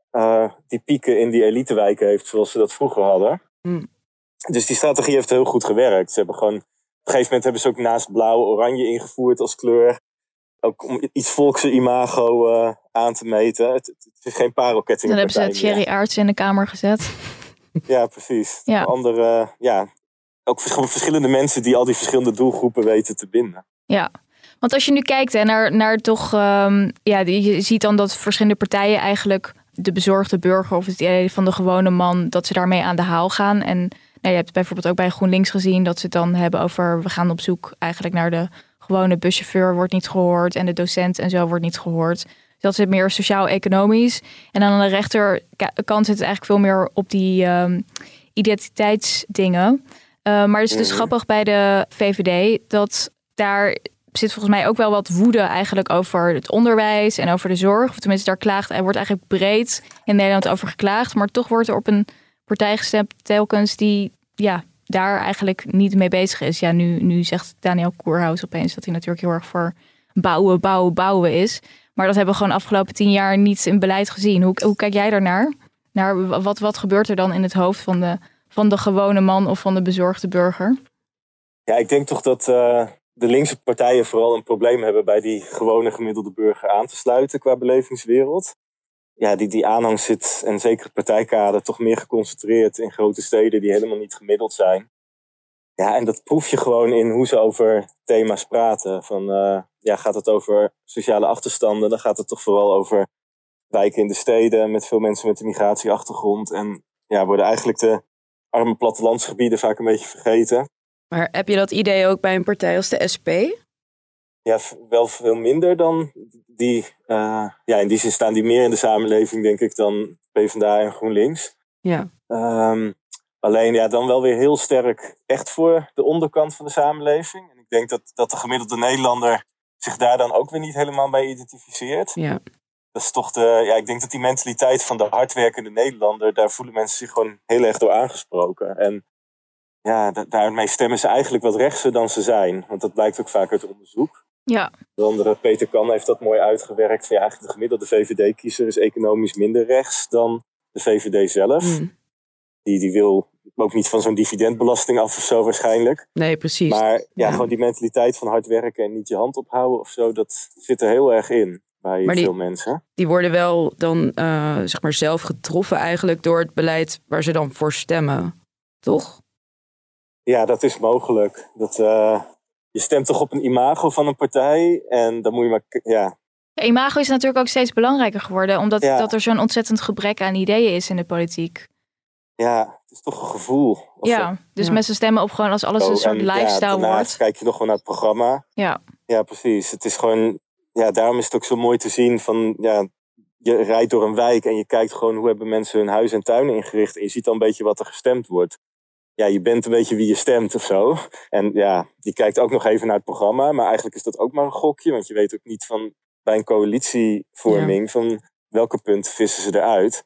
[SPEAKER 14] eh, die pieken in die elitewijken heeft zoals ze dat vroeger hadden. Dus die strategie heeft heel goed gewerkt. Ze hebben gewoon, op een gegeven moment hebben ze ook naast blauw oranje ingevoerd als kleur. Ook om iets volkse imago eh, aan te meten. Het, het is geen parelketting.
[SPEAKER 3] Dan hebben ze Thierry Aarts in de kamer gezet.
[SPEAKER 14] Ja, precies.
[SPEAKER 3] Ja.
[SPEAKER 14] Andere, ja, ook vers- verschillende mensen die al die verschillende doelgroepen weten te binden.
[SPEAKER 3] Ja, want als je nu kijkt hè, naar, naar toch, ehm, ja, je ziet dan dat verschillende partijen eigenlijk de bezorgde burger of het idee van de gewone man, dat ze daarmee aan de haal gaan. En nou, je hebt bijvoorbeeld ook bij GroenLinks gezien dat ze het dan hebben over we gaan op zoek eigenlijk naar de gewone buschauffeur wordt niet gehoord en de docent en zo wordt niet gehoord. Dat is meer sociaal-economisch. En dan aan de rechterkant zit het eigenlijk veel meer op die ehm, identiteitsdingen. Eh, maar het is dus
[SPEAKER 15] Mhm.
[SPEAKER 3] grappig bij de VVD dat daar zit volgens mij ook wel wat woede eigenlijk over het onderwijs en over de zorg. Of tenminste, daar klaagt, er wordt eigenlijk breed in Nederland over geklaagd. Maar toch wordt er op een partij gestemd telkens die ja, daar eigenlijk niet mee bezig is. Ja, nu, nu zegt Daniel Koerhuis opeens dat hij natuurlijk heel erg voor bouwen, bouwen, bouwen is. Maar dat hebben we gewoon afgelopen tien jaar niet in beleid gezien. Hoe, hoe kijk jij daarnaar? Naar wat, wat gebeurt er dan in het hoofd van de, van de gewone man of van de bezorgde burger?
[SPEAKER 14] Ja, ik denk toch dat eh, de linkse partijen vooral een probleem hebben bij die gewone gemiddelde burger aan te sluiten qua belevingswereld. Ja, die, die aanhang zit, en zeker het partijkader, toch meer geconcentreerd in grote steden die helemaal niet gemiddeld zijn. Ja, en dat proef je gewoon in hoe ze over thema's praten. Van, eh, ja, gaat het over sociale achterstanden, dan gaat het toch vooral over wijken in de steden met veel mensen met een migratieachtergrond. En ja, worden eigenlijk de arme plattelandsgebieden vaak een beetje vergeten.
[SPEAKER 4] Maar heb je dat idee ook bij een partij als de SP?
[SPEAKER 14] Ja, wel veel minder dan die. eh, ja, in die zin staan die meer in de samenleving, denk ik, dan PvdA en GroenLinks.
[SPEAKER 4] Ja.
[SPEAKER 14] Ehm, alleen ja, dan wel weer heel sterk echt voor de onderkant van de samenleving. En ik denk dat, dat de gemiddelde Nederlander zich daar dan ook weer niet helemaal bij identificeert.
[SPEAKER 4] Ja.
[SPEAKER 14] Dat is toch de. Ja, ik denk dat die mentaliteit van de hardwerkende Nederlander, daar voelen mensen zich gewoon heel erg door aangesproken. En ja, da- daarmee stemmen ze eigenlijk wat rechtser dan ze zijn. Want dat blijkt ook vaak uit onderzoek.
[SPEAKER 3] Ja,
[SPEAKER 14] De andere, Peter Kan, heeft dat mooi uitgewerkt. Van, ja, eigenlijk de gemiddelde VVD-kiezer is economisch minder rechts dan de VVD zelf. Die, die wil ook niet van zo'n dividendbelasting af of zo waarschijnlijk.
[SPEAKER 4] Nee, precies.
[SPEAKER 14] Maar ja, gewoon die mentaliteit van hard werken en niet je hand ophouden of zo, dat zit er heel erg in bij
[SPEAKER 4] Maar die-
[SPEAKER 14] veel mensen.
[SPEAKER 4] Die worden wel dan eh, zeg maar zelf getroffen eigenlijk door het beleid waar ze dan voor stemmen. Toch?
[SPEAKER 14] Ja, dat is mogelijk. Dat, eh, je stemt toch op een imago van een partij en dan moet je maar... Ja,
[SPEAKER 3] Ja, Imago is natuurlijk ook steeds belangrijker geworden, omdat
[SPEAKER 14] Ja.
[SPEAKER 3] dat er zo'n ontzettend gebrek aan ideeën is in de politiek.
[SPEAKER 14] ja, het is toch een gevoel. zo.
[SPEAKER 3] Ja, dus mensen stemmen op gewoon als alles een
[SPEAKER 14] Zo,
[SPEAKER 3] soort
[SPEAKER 14] en
[SPEAKER 3] lifestyle wordt.
[SPEAKER 14] kijk je nog wel naar het programma.
[SPEAKER 3] Ja.
[SPEAKER 14] Ja, precies. Het is gewoon, ja, daarom is het ook zo mooi te zien van, ja, je rijdt door een wijk en je kijkt gewoon hoe hebben mensen hun huis en tuin ingericht. En je ziet dan een beetje wat er gestemd wordt. Ja, je bent een beetje wie je stemt of zo. En ja, je kijkt ook nog even naar het programma. Maar eigenlijk is dat ook maar een gokje. Want je weet ook niet van bij een coalitievorming van welke punten vissen ze eruit.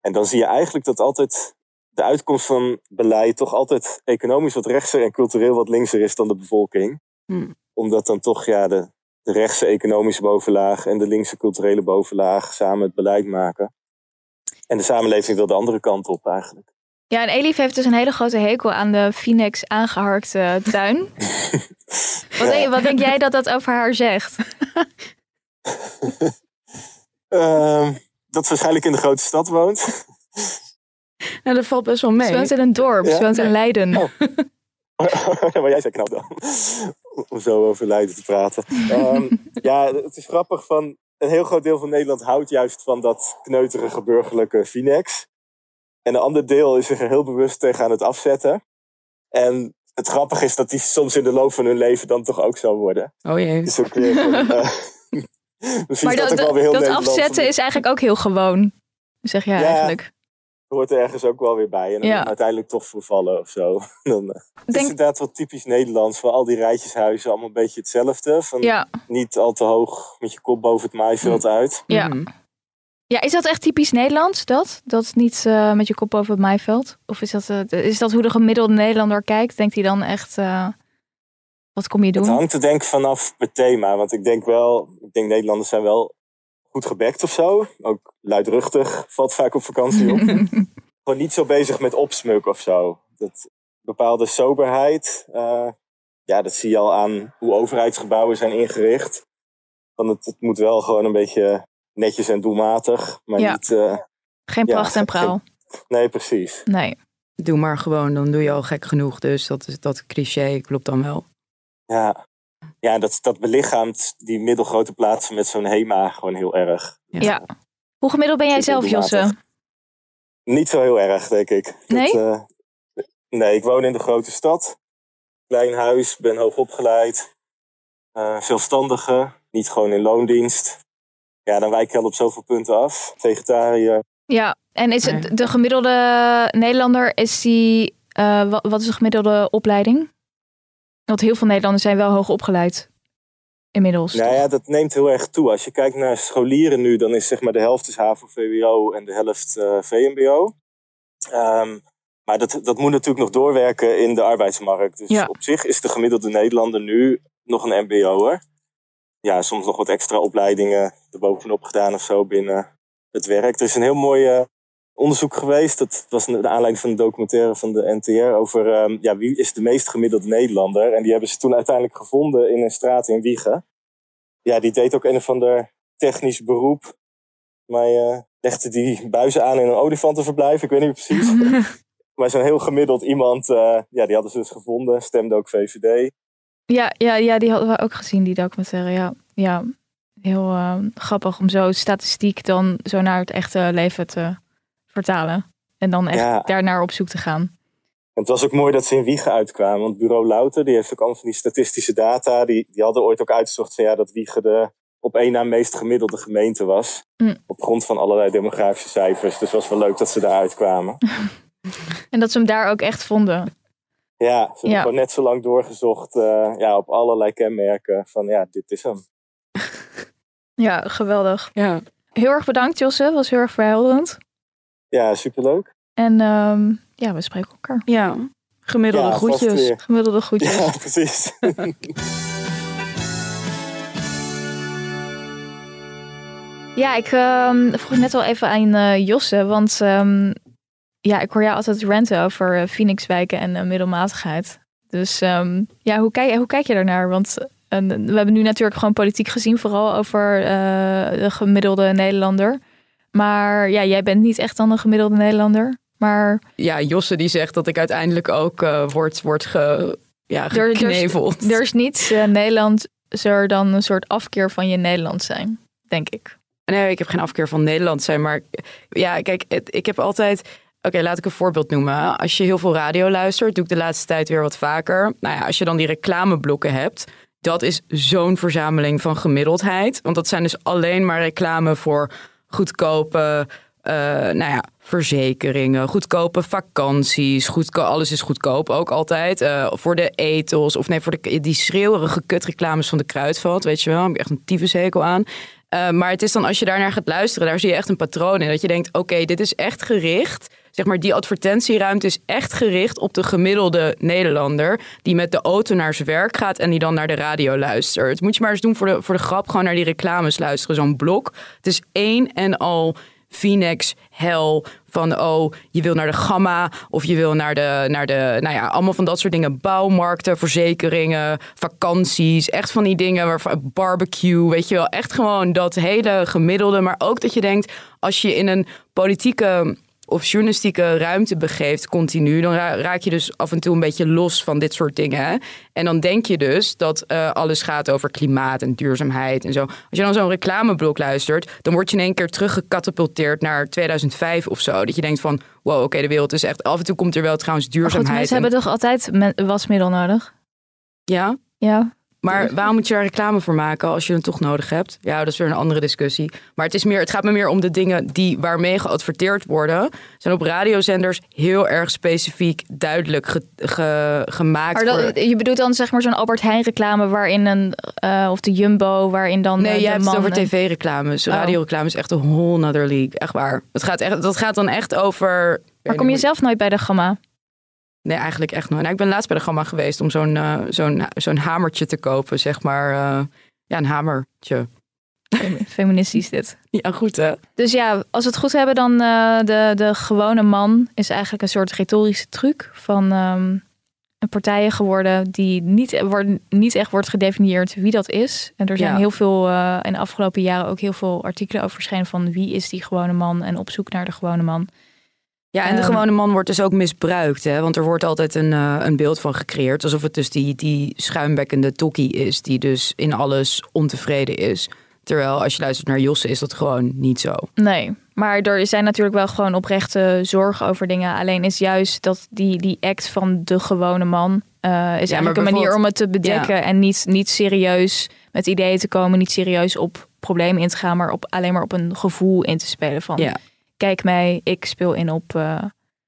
[SPEAKER 14] En dan zie je eigenlijk dat altijd de uitkomst van beleid toch altijd economisch wat rechtser en cultureel wat linkser is dan de bevolking.
[SPEAKER 4] Hm.
[SPEAKER 14] Omdat dan toch ja, de, de rechtse economische bovenlaag en de linkse culturele bovenlaag samen het beleid maken. En de samenleving wil de andere kant op eigenlijk.
[SPEAKER 3] Ja, en Elif heeft dus een hele grote hekel aan de Phoenix aangeharkte tuin. [LAUGHS] Wat, denk, wat denk jij dat dat over haar zegt? [LAUGHS]
[SPEAKER 14] Ehm, dat ze waarschijnlijk in de grote stad woont. [LAUGHS]
[SPEAKER 4] Nou, dat valt best wel mee.
[SPEAKER 3] Ze woont in een dorp, ze woont in Leiden.
[SPEAKER 14] maar jij zei knap dan. Om zo over Leiden te praten. Ehm, ja, het is grappig van... Een heel groot deel van Nederland houdt juist van dat kneuterige burgerlijke Finex. En een ander deel is zich er heel bewust tegen aan het afzetten. En het grappige is dat die soms in de loop van hun leven dan toch ook zo worden.
[SPEAKER 4] Oh jee.
[SPEAKER 14] Dus ook weer van, eh, [LAUGHS] [LAUGHS] misschien
[SPEAKER 3] Maar
[SPEAKER 14] is dat,
[SPEAKER 3] dat,
[SPEAKER 14] ook wel weer heel
[SPEAKER 3] dat afzetten is eigenlijk ook heel gewoon. Zeg jij
[SPEAKER 14] Ja.
[SPEAKER 3] eigenlijk.
[SPEAKER 14] hoort er ergens ook wel weer bij. En dan
[SPEAKER 3] Ja.
[SPEAKER 14] uiteindelijk toch vervallen of zo. [LAUGHS] Dan, eh, Het is inderdaad wat typisch Nederlands. Voor al die rijtjeshuizen allemaal een beetje hetzelfde. Van
[SPEAKER 3] Ja.
[SPEAKER 14] Niet al te hoog met je kop boven het maaiveld uit.
[SPEAKER 3] Ja. Ja, is dat echt typisch Nederlands, dat? Dat niet eh, met je kop over het maaiveld? Of is dat, eh, is dat hoe de gemiddelde Nederlander kijkt? Denkt hij dan echt, eh, wat kom je
[SPEAKER 14] Het
[SPEAKER 3] doen?
[SPEAKER 14] hangt er denk ik vanaf het thema. Want ik denk wel, ik denk Nederlanders zijn wel goed gebekt of zo. Ook luidruchtig, valt vaak op vakantie op. [LAUGHS] Gewoon niet zo bezig met opsmuk of zo. Dat bepaalde soberheid, ja, dat zie je al aan hoe overheidsgebouwen zijn ingericht. Want het, het moet wel gewoon een beetje netjes en doelmatig. Maar
[SPEAKER 3] Ja.
[SPEAKER 14] niet... eh,
[SPEAKER 3] Geen
[SPEAKER 14] ja,
[SPEAKER 3] pracht en praal.
[SPEAKER 14] Nee, precies.
[SPEAKER 3] Nee.
[SPEAKER 4] Doe maar gewoon, dan doe je al gek genoeg. Dus dat, is, dat cliché klopt dan wel.
[SPEAKER 14] Ja, ja dat, dat belichaamt die middelgrote plaatsen met zo'n HEMA gewoon heel erg.
[SPEAKER 3] Ja. Hoe gemiddeld ben jij zelf,
[SPEAKER 14] doelmatig.
[SPEAKER 3] Josse?
[SPEAKER 14] Niet zo heel erg, denk ik.
[SPEAKER 3] Nee?
[SPEAKER 14] Dat, eh, nee, ik woon in de grote stad. Klein huis, ben hoog opgeleid. eh, zelfstandige, niet gewoon in loondienst. Ja, dan wijk je al op zoveel punten af. Vegetariër.
[SPEAKER 3] Ja, en is het de gemiddelde Nederlander, is die, eh, wat, wat is de gemiddelde opleiding? Want heel veel Nederlanders zijn wel hoog opgeleid. Inmiddels.
[SPEAKER 14] Nou ja, dat neemt heel erg toe. Als je kijkt naar scholieren nu, dan is zeg maar de helft is HAVO-VWO en de helft eh, VMBO. Ehm, maar dat, dat moet natuurlijk nog doorwerken in de arbeidsmarkt. Dus
[SPEAKER 3] Ja.
[SPEAKER 14] op zich is de gemiddelde Nederlander nu nog een MBO'er. Ja, soms nog wat extra opleidingen erbovenop gedaan of zo binnen het werk. Er is een heel mooi eh, onderzoek geweest. Dat was naar aanleiding van een documentaire van de NTR over ehm, ja, wie is de meest gemiddelde Nederlander. En die hebben ze toen uiteindelijk gevonden in een straat in Wiegen. Ja, die deed ook een of ander technisch beroep. Maar eh legde die buizen aan in een olifantenverblijf. Ik weet niet precies. [LAUGHS] maar zo'n heel gemiddeld iemand, eh, ja, die hadden ze dus gevonden. Stemde ook VVD.
[SPEAKER 3] Ja, ja, ja, die hadden we ook gezien, die documentaire. Ja, ja. heel eh, grappig om zo statistiek dan zo naar het echte leven te vertalen. En dan echt
[SPEAKER 14] Ja.
[SPEAKER 3] daarnaar op zoek te gaan.
[SPEAKER 14] En het was ook mooi dat ze in Wiegen uitkwamen. Want bureau Louter, die heeft ook allemaal van die statistische data. Die, die hadden ooit ook uitgezocht van, ja, dat Wiegen de op één na meest gemiddelde gemeente was.
[SPEAKER 3] Mm.
[SPEAKER 14] Op grond van allerlei demografische cijfers. Dus het was wel leuk dat ze daar uitkwamen. [LAUGHS]
[SPEAKER 3] En dat ze hem daar ook echt vonden.
[SPEAKER 14] Ja, ze hebben
[SPEAKER 3] Ja.
[SPEAKER 14] gewoon net zo lang doorgezocht eh, ja, op allerlei kenmerken. Van ja, dit is hem. [LAUGHS]
[SPEAKER 3] Ja, geweldig.
[SPEAKER 4] Ja.
[SPEAKER 3] Heel erg bedankt, Josse. Was heel erg verhelderend.
[SPEAKER 14] Ja, superleuk.
[SPEAKER 3] En ehm, ja, we spreken elkaar.
[SPEAKER 4] Ja, gemiddelde
[SPEAKER 14] Ja,
[SPEAKER 4] groetjes.
[SPEAKER 3] Gemiddelde groetjes.
[SPEAKER 14] Ja, precies. [LAUGHS] [LAUGHS]
[SPEAKER 3] Ja, ik ehm, vroeg net al even aan eh, Josse, want ehm, ja, ik hoor jou altijd ranten over uh, Phoenixwijken en eh, middelmatigheid. Dus ehm, ja, hoe kijk, hoe kijk je daarnaar? Want eh, we hebben nu natuurlijk gewoon politiek gezien, vooral over eh, de gemiddelde Nederlander. Maar ja, jij bent niet echt dan een gemiddelde Nederlander. Maar
[SPEAKER 4] Ja, Josse die zegt dat ik uiteindelijk ook eh word, word ge, ja,
[SPEAKER 3] er, er, is,
[SPEAKER 4] gekneveld.
[SPEAKER 3] er is niets uh, Nederlands er dan een soort afkeer van je Nederland zijn, denk ik.
[SPEAKER 4] Nee, ik heb geen afkeer van Nederland zijn, maar ja, kijk, het, ik heb altijd Oké, laat ik een voorbeeld noemen. Als je heel veel radio luistert, doe ik de laatste tijd weer wat vaker. Nou ja, als je dan die reclameblokken hebt, dat is zo'n verzameling van gemiddeldheid. Want dat zijn dus alleen maar reclame voor goedkope, eh, nou ja, verzekeringen, goedkope vakanties. Goedko alles is goedkoop ook altijd. Eh, voor de etels, of nee, voor de, die schreeuwerige kutreclames van de kruidvat, weet je wel. Heb ik echt een tyfushekel aan. Uh, maar het is dan als je daarnaar gaat luisteren, daar zie je echt een patroon in. Dat je denkt, oké, dit is echt gericht. Zeg maar, die advertentieruimte is echt gericht op de gemiddelde Nederlander. Die met de auto naar zijn werk gaat en die dan naar de radio luistert. Moet je maar eens doen voor de, voor de grap, gewoon naar die reclames luisteren. Zo'n blok. Het is één en al Phoenix, hel, van oh, je wil naar de gamma of je wil naar de, naar de, nou ja, allemaal van dat soort dingen. Bouwmarkten, verzekeringen, vakanties, echt van die dingen, waar, barbecue, weet je wel. Echt gewoon dat hele gemiddelde, maar ook dat je denkt, als je in een politieke of journalistieke ruimte begeeft continu, dan raak je dus af en toe een beetje los van dit soort dingen. En dan denk je dus dat uh, alles gaat over klimaat en duurzaamheid en zo. Als je dan zo'n reclameblok luistert, dan word je in één keer teruggecatapulteerd naar 2005 of zo. Dat je denkt van, wow, oké, de wereld is echt... Af en toe komt er wel trouwens duurzaamheid.
[SPEAKER 3] Maar goed, mensen hebben toch altijd wasmiddel nodig?
[SPEAKER 4] Ja?
[SPEAKER 3] Ja.
[SPEAKER 4] Maar waarom moet je daar reclame voor maken als je het toch nodig hebt? Ja, dat is weer een andere discussie. Maar het, is meer, het gaat me meer om de dingen die waarmee geadverteerd worden. Zijn op radiozenders heel erg specifiek duidelijk ge, ge, gemaakt.
[SPEAKER 3] Maar dat, je bedoelt dan zeg maar zo'n Albert Heijn reclame waarin een uh, of de Jumbo waarin dan
[SPEAKER 4] nee,
[SPEAKER 3] de,
[SPEAKER 4] je hebt het over tv-reclames.
[SPEAKER 3] Oh.
[SPEAKER 4] Radioreclame is echt een whole nother league. Echt waar. Het gaat echt, dat gaat dan echt over.
[SPEAKER 3] Maar kom je zelf nooit bij de gamma?
[SPEAKER 4] Nee, eigenlijk echt nooit. Nou, ik ben laatst bij de Gamma geweest om zo'n uh, zo'n zo'n hamertje te kopen, zeg maar. Uh, ja, een hamertje.
[SPEAKER 3] Feministisch dit. [LAUGHS]
[SPEAKER 4] Ja, goed hè.
[SPEAKER 3] Dus ja, als we het goed hebben, dan uh, de, de gewone man is eigenlijk een soort retorische truc van um, partijen geworden die niet, wordt, niet echt wordt gedefinieerd wie dat is. En er zijn
[SPEAKER 4] Ja.
[SPEAKER 3] heel veel in de afgelopen jaren ook heel veel artikelen over verschenen van wie is die gewone man en op zoek naar de gewone man.
[SPEAKER 4] Ja, en de
[SPEAKER 3] Ehm,
[SPEAKER 4] gewone man wordt dus ook misbruikt. Hè? Want er wordt altijd een, uh, een beeld van gecreëerd. Alsof het dus die, die schuimbekkende tokkie is. Die dus in alles ontevreden is. Terwijl als je luistert naar Josse is dat gewoon niet zo.
[SPEAKER 3] Nee, maar er zijn natuurlijk wel gewoon oprechte zorgen over dingen. Alleen is juist dat die, die act van de gewone man uh, is eigenlijk een manier om het te bedekken
[SPEAKER 4] Ja.
[SPEAKER 3] en niet, niet serieus met ideeën te komen, niet serieus op problemen in te gaan, maar op, alleen maar op een gevoel in te spelen van
[SPEAKER 4] Ja.
[SPEAKER 3] Kijk mij, ik speel in op. uh,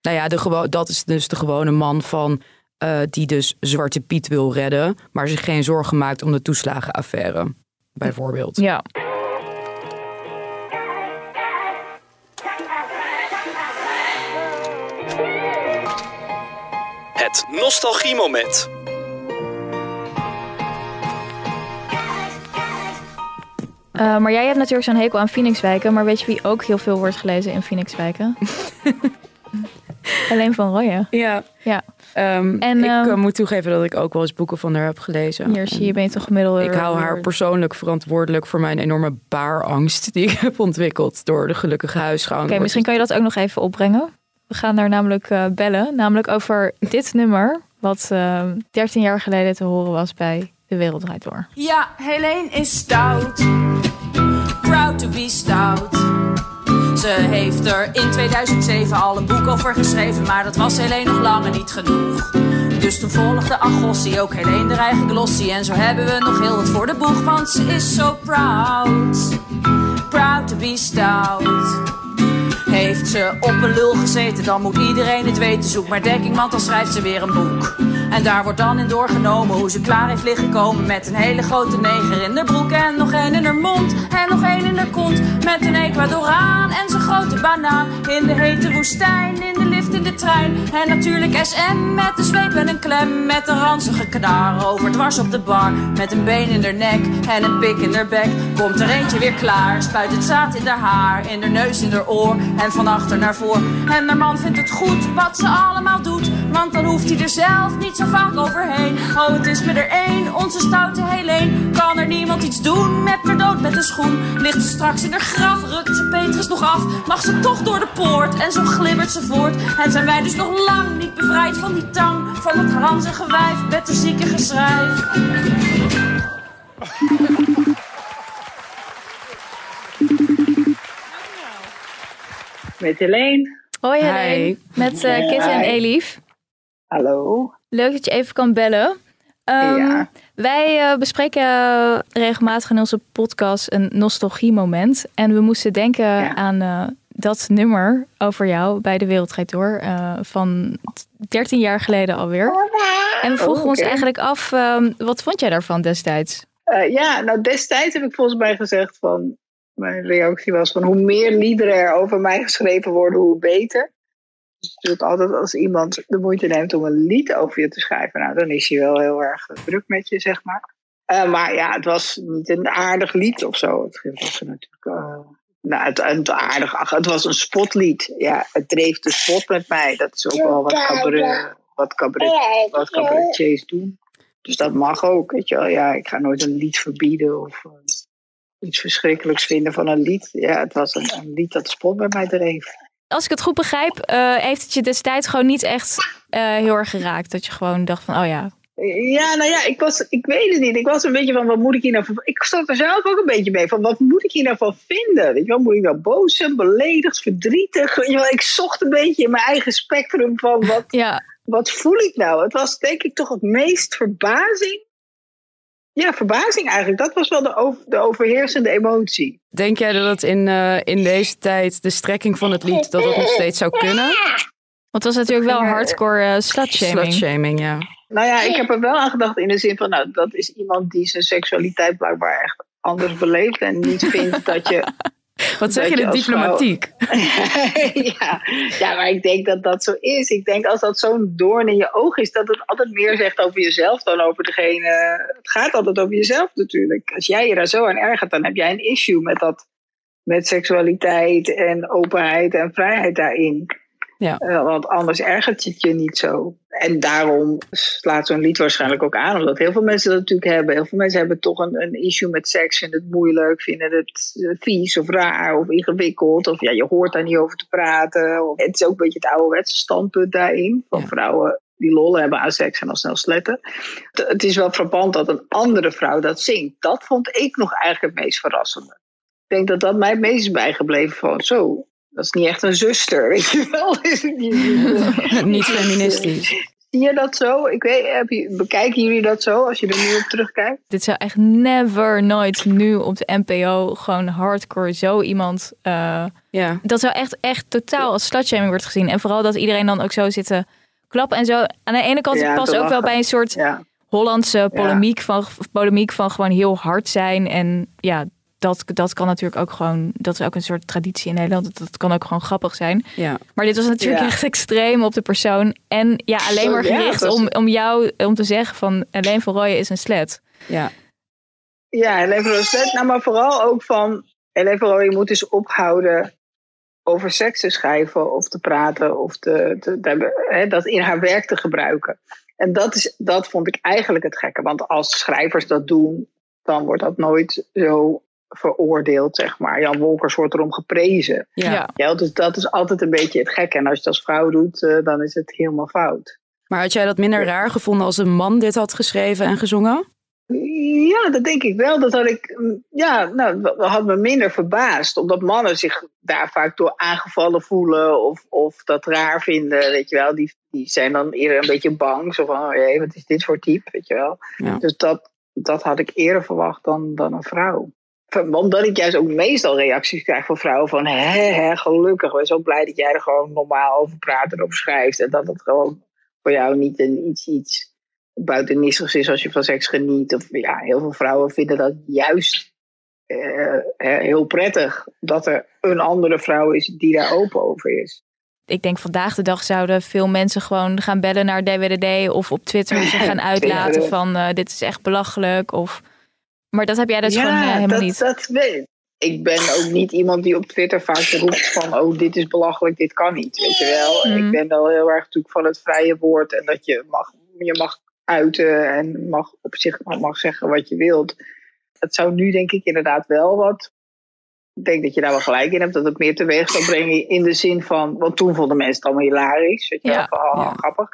[SPEAKER 4] Nou ja, de gewo- dat is dus de gewone man van... uh, die dus Zwarte Piet wil redden... maar zich geen zorgen maakt om de toeslagenaffaire. Bijvoorbeeld.
[SPEAKER 3] ja.
[SPEAKER 1] Het nostalgiemoment.
[SPEAKER 3] Uh, maar jij hebt natuurlijk zo'n hekel aan Phoenixwijken, maar weet je wie ook heel veel wordt gelezen in Phoenixwijken? [LAUGHS] Alleen van Rooyen.
[SPEAKER 4] Ja.
[SPEAKER 3] ja.
[SPEAKER 4] Um,
[SPEAKER 3] En,
[SPEAKER 4] ik
[SPEAKER 3] um,
[SPEAKER 4] uh, moet toegeven dat ik ook wel eens boeken van haar heb gelezen.
[SPEAKER 3] Hier zie je, ben je toch gemiddelde...
[SPEAKER 4] Ik hou haar persoonlijk verantwoordelijk voor mijn enorme baarangst die ik [LAUGHS] heb ontwikkeld door de gelukkige huisgang.
[SPEAKER 3] Oké, okay, misschien kan je dat ook nog even opbrengen. We gaan daar namelijk uh, bellen, namelijk over dit nummer, wat uh, 13 jaar geleden te horen was bij De Wereld Draait Door.
[SPEAKER 15] Ja, Helene is stout. Proud to be stout. Ze heeft er in 2007 al een boek over geschreven, maar dat was Helene nog lange niet genoeg. Dus toen volgde Agossie ook Helene de eigen glossie. En zo hebben we nog heel wat voor de boeg, want ze is zo proud. Proud to be stout. Heeft ze op een lul gezeten, dan moet iedereen het weten. Zoek maar dekking, want dan schrijft ze weer een boek. En daar wordt dan in doorgenomen hoe ze klaar heeft liggen komen Met een hele grote neger in haar broek en nog één in haar mond Kont met een Ecuadoraan En zijn grote banaan. In de hete woestijn In de lift in de trein. En natuurlijk SM Met een zweep en een klem. Met een ranzige knaar Over dwars op de bar. Met een been in haar nek En een pik in haar bek. Komt er eentje weer klaar Spuit het zaad in haar haar, in haar neus, in haar oor. En van achter naar voor. En haar man vindt het goed wat ze allemaal doet Want dan hoeft hij er zelf niet zo vaak overheen. Oh, het is met er één, onze stoute Helene. Kan er niemand iets doen met haar dood met een schoen? Ligt ze straks in haar graf, rukt ze Petrus nog af. Mag ze toch door de poort en zo glibbert ze voort. En zijn wij dus nog lang niet bevrijd van die tang. Van het ranzige wijf met de zieke geschrijf.
[SPEAKER 16] Met Helene.
[SPEAKER 3] Hoi Helene, met uh, Kitty en Elif.
[SPEAKER 16] Hallo.
[SPEAKER 3] Leuk dat je even kan bellen. Um, Wij uh, bespreken uh, regelmatig in onze podcast een nostalgie-moment. En we moesten denken ja. aan uh, dat nummer over jou bij de Wereldrijd Door van 13 jaar geleden alweer. En we vroegen oh, okay. ons eigenlijk af, um, wat vond jij daarvan destijds?
[SPEAKER 16] ja, nou destijds heb ik volgens mij gezegd van, mijn reactie was van hoe meer liederen er over mij geschreven worden, hoe beter. Dus natuurlijk altijd als iemand de moeite neemt om een lied over je te schrijven, nou, dan is hij wel heel erg druk met je, zeg maar. Uh, maar ja, het was niet een aardig lied of zo. Het was natuurlijk. Uh, nou, het, aardig, ach, het was een spotlied. Ja, het dreef de spot met mij. Dat is ook wel wat cabaret, wat doen. Dus dat mag ook, weet je wel. Ja, ik ga nooit een lied verbieden of uh, iets verschrikkelijks vinden van een lied. Ja, het was een, een lied dat spot met mij dreef
[SPEAKER 3] als ik het goed begrijp, uh, heeft het je destijds gewoon niet echt uh, heel erg geraakt. Dat je gewoon dacht van, oh ja.
[SPEAKER 16] Ja, nou ja, ik was, ik weet het niet. Ik was een beetje van, wat moet ik hier nou van... Ik zat er zelf ook een beetje mee van, wat moet ik hier nou van vinden? Weet je wel, moet ik nou boos zijn, beledigd, verdrietig? Weet je wel, ik zocht een beetje in mijn eigen spectrum van, wat, [LAUGHS]
[SPEAKER 3] ja.
[SPEAKER 16] wat voel ik nou? Het was denk ik toch het meest verbazing ja, verbazing eigenlijk. Dat was wel de, over, de overheersende emotie.
[SPEAKER 4] Denk jij dat het in, uh, in deze tijd, de strekking van het lied, dat het nog steeds zou kunnen?
[SPEAKER 3] Want het was natuurlijk wel hardcore uh, slutshaming.
[SPEAKER 4] Slutshaming, ja.
[SPEAKER 16] Nou ja, ik heb er wel aan gedacht in de zin van, nou, dat is iemand die zijn seksualiteit blijkbaar echt anders beleeft en niet vindt dat je [LAUGHS]
[SPEAKER 4] wat zeg je, de diplomatiek? [LAUGHS]
[SPEAKER 16] ja. ja, maar ik denk dat dat zo is. Ik denk als dat zo'n doorn in je oog is, dat het altijd meer zegt over jezelf dan over degene. Het gaat altijd over jezelf natuurlijk. Als jij je daar zo aan ergert, dan heb jij een issue met dat. Met seksualiteit en openheid en vrijheid daarin.
[SPEAKER 4] Ja.
[SPEAKER 16] Uh, want anders ergert het je niet zo. En daarom slaat zo'n lied waarschijnlijk ook aan, omdat heel veel mensen dat natuurlijk hebben. Heel veel mensen hebben toch een, een issue met seks, vinden het moeilijk, vinden het vies of raar of ingewikkeld. Of ja, je hoort daar niet over te praten. Of, het is ook een beetje het ouderwetse standpunt daarin. Van vrouwen die lol hebben aan seks en al snel sletten. Het is wel frappant dat een andere vrouw dat zingt. Dat vond ik nog eigenlijk het meest verrassende. Ik denk dat dat mij het meest is bijgebleven van zo, dat is niet echt een zuster, weet je wel. [LAUGHS] [LAUGHS]
[SPEAKER 4] niet feministisch.
[SPEAKER 16] Zie je dat zo? Ik weet, heb je, bekijken jullie dat zo als je er nu op terugkijkt?
[SPEAKER 3] Dit zou echt never, nooit nu op de NPO gewoon hardcore zo iemand. Uh,
[SPEAKER 4] ja.
[SPEAKER 3] Dat zou echt, echt totaal als slutshaming wordt gezien. En vooral dat iedereen dan ook zo zit te klappen en zo. Aan de ene kant
[SPEAKER 16] Ja,
[SPEAKER 3] past ook wel bij een soort
[SPEAKER 16] Ja.
[SPEAKER 3] Hollandse polemiek, van, polemiek van gewoon heel hard zijn. En ja, dat, dat kan natuurlijk ook gewoon, dat is ook een soort traditie in Nederland. Dat, dat kan ook gewoon grappig zijn.
[SPEAKER 4] Ja.
[SPEAKER 3] Maar dit was natuurlijk
[SPEAKER 16] Ja.
[SPEAKER 3] echt extreem op de persoon. En ja, alleen maar gericht om, om jou, om te zeggen van alleen van Rooyen is een slet.
[SPEAKER 4] Ja.
[SPEAKER 16] Ja, Helene van Roosendaal. Nou, maar vooral ook van... Helene van Rooyen moet dus ophouden over seks te schrijven of te praten of te, te, te hè, dat in haar werk te gebruiken. En dat, is, dat vond ik eigenlijk het gekke. Want als schrijvers dat doen, dan wordt dat nooit zo veroordeeld, zeg maar. Jan Wolkers wordt erom geprezen.
[SPEAKER 4] Ja.
[SPEAKER 16] Ja, dus dat is altijd een beetje het gekke. En als je het als vrouw doet, eh, dan is het helemaal fout.
[SPEAKER 4] Maar had jij dat minder raar gevonden als een man dit had geschreven en gezongen?
[SPEAKER 16] Ja, dat denk ik wel. Dat had ik, mm, ja, nou, dat had me minder verbaasd. Omdat mannen zich daar vaak door aangevallen voelen of, of dat raar vinden, weet je wel. Die, die zijn dan eerder een beetje bang. Zo van, oh jee, wat is dit voor type, weet je wel.
[SPEAKER 4] Ja.
[SPEAKER 16] Dus dat, dat had ik eerder verwacht dan, dan een vrouw. Omdat ik juist ook meestal reacties krijg van vrouwen van... Hé, hé, gelukkig, ik ben zo blij dat jij er gewoon normaal over praat en over schrijft. En dat het gewoon voor jou niet een, iets, iets buitennissigs is als je van seks geniet. Of ja, heel veel vrouwen vinden dat juist eh, heel prettig. Dat er een andere vrouw is die daar open over is.
[SPEAKER 3] Ik denk vandaag de dag zouden veel mensen gewoon gaan bellen naar DWDD of op Twitter zich [LAUGHS] gaan uitlaten van eh, dit is echt belachelijk. Of... Maar dat heb jij dus gewoon eh, helemaal
[SPEAKER 16] dat,
[SPEAKER 3] niet.
[SPEAKER 16] dat weet ik. ben ook niet iemand die op Twitter vaak roept van... oh, dit is belachelijk, dit kan niet. Weet je wel?
[SPEAKER 3] Mhm.
[SPEAKER 16] Ik ben wel heel erg natuurlijk van het vrije woord... en dat je mag, je mag uiten en mag op zich mag zeggen wat je wilt. Het zou nu denk ik inderdaad wel wat... Ik denk dat je daar wel gelijk in hebt, dat het meer teweeg zou brengen in de zin van... want toen vonden mensen het allemaal hilarisch, weet je wel,
[SPEAKER 3] Ja.
[SPEAKER 16] van, oh, grappig.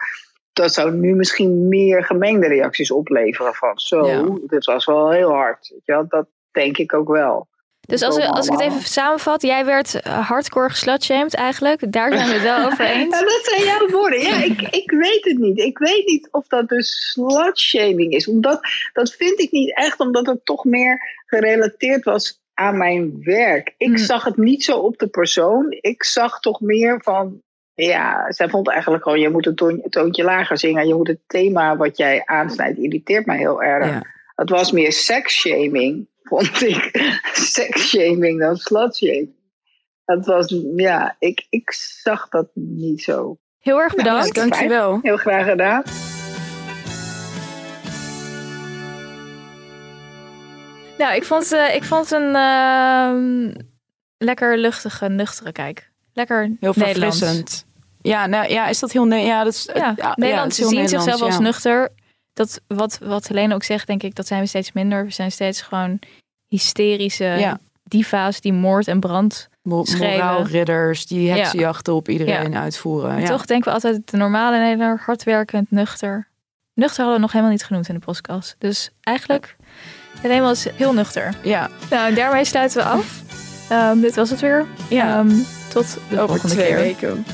[SPEAKER 16] Dat zou nu misschien meer gemengde reacties opleveren van... zo,
[SPEAKER 4] Ja.
[SPEAKER 16] dit was wel heel hard. Weet je wel? Dat denk ik ook wel.
[SPEAKER 3] Dus als,
[SPEAKER 16] komen
[SPEAKER 3] als ik het even samenvat, jij werd eh, hardcore geslutshamed eigenlijk. Daar zijn we het wel over [LAUGHS] eens.
[SPEAKER 16] Ja, dat zijn jouw woorden. Ja, ik, ik weet het niet. Ik weet niet of dat dus slutshaming is. Omdat, dat vind ik niet echt, omdat het toch meer gerelateerd was aan mijn werk. Ik zag het niet zo op de persoon. Ik zag toch meer van... Ja, zij vond eigenlijk gewoon, je moet een toon- toontje lager zingen. Je moet het thema wat jij aansnijdt, irriteert mij heel erg. Het was meer seksshaming, vond ik. [LAUGHS] seksshaming dan slutshaming. Dat was, ja, ik, ik zag dat niet zo.
[SPEAKER 3] Heel erg bedankt.
[SPEAKER 16] Nou, dankjewel. Heel graag gedaan.
[SPEAKER 3] Nou, ik vond, eh, ik vond een ehm, lekker luchtige, nuchtere kijk. Lekker
[SPEAKER 4] Heel verfrissend. Ja, nou, ja, is dat heel... Ne- ja, dat is,
[SPEAKER 3] Ja,
[SPEAKER 4] het
[SPEAKER 3] Nederland
[SPEAKER 4] is heel
[SPEAKER 3] zien zichzelf als
[SPEAKER 4] ja.
[SPEAKER 3] nuchter. Dat, wat, wat Helene ook zegt, denk ik, dat zijn we steeds minder. We zijn steeds gewoon hysterische
[SPEAKER 4] Ja.
[SPEAKER 3] diva's die moord en brand
[SPEAKER 4] Mo- moraalridders die
[SPEAKER 3] Ja.
[SPEAKER 4] heksenjachten op iedereen
[SPEAKER 3] Ja.
[SPEAKER 4] uitvoeren.
[SPEAKER 3] En
[SPEAKER 4] Ja.
[SPEAKER 3] Toch denken we altijd de normale Nederlander, hardwerkend, nuchter. Nuchter hadden we nog helemaal niet genoemd in de podcast. Dus eigenlijk, Helene was heel nuchter.
[SPEAKER 4] Ja.
[SPEAKER 3] Nou, en daarmee sluiten we af. Ehm, dit was het weer.
[SPEAKER 4] Ja.
[SPEAKER 3] Ehm, tot de
[SPEAKER 4] Over
[SPEAKER 3] volgende
[SPEAKER 4] twee
[SPEAKER 3] keer.
[SPEAKER 4] weken.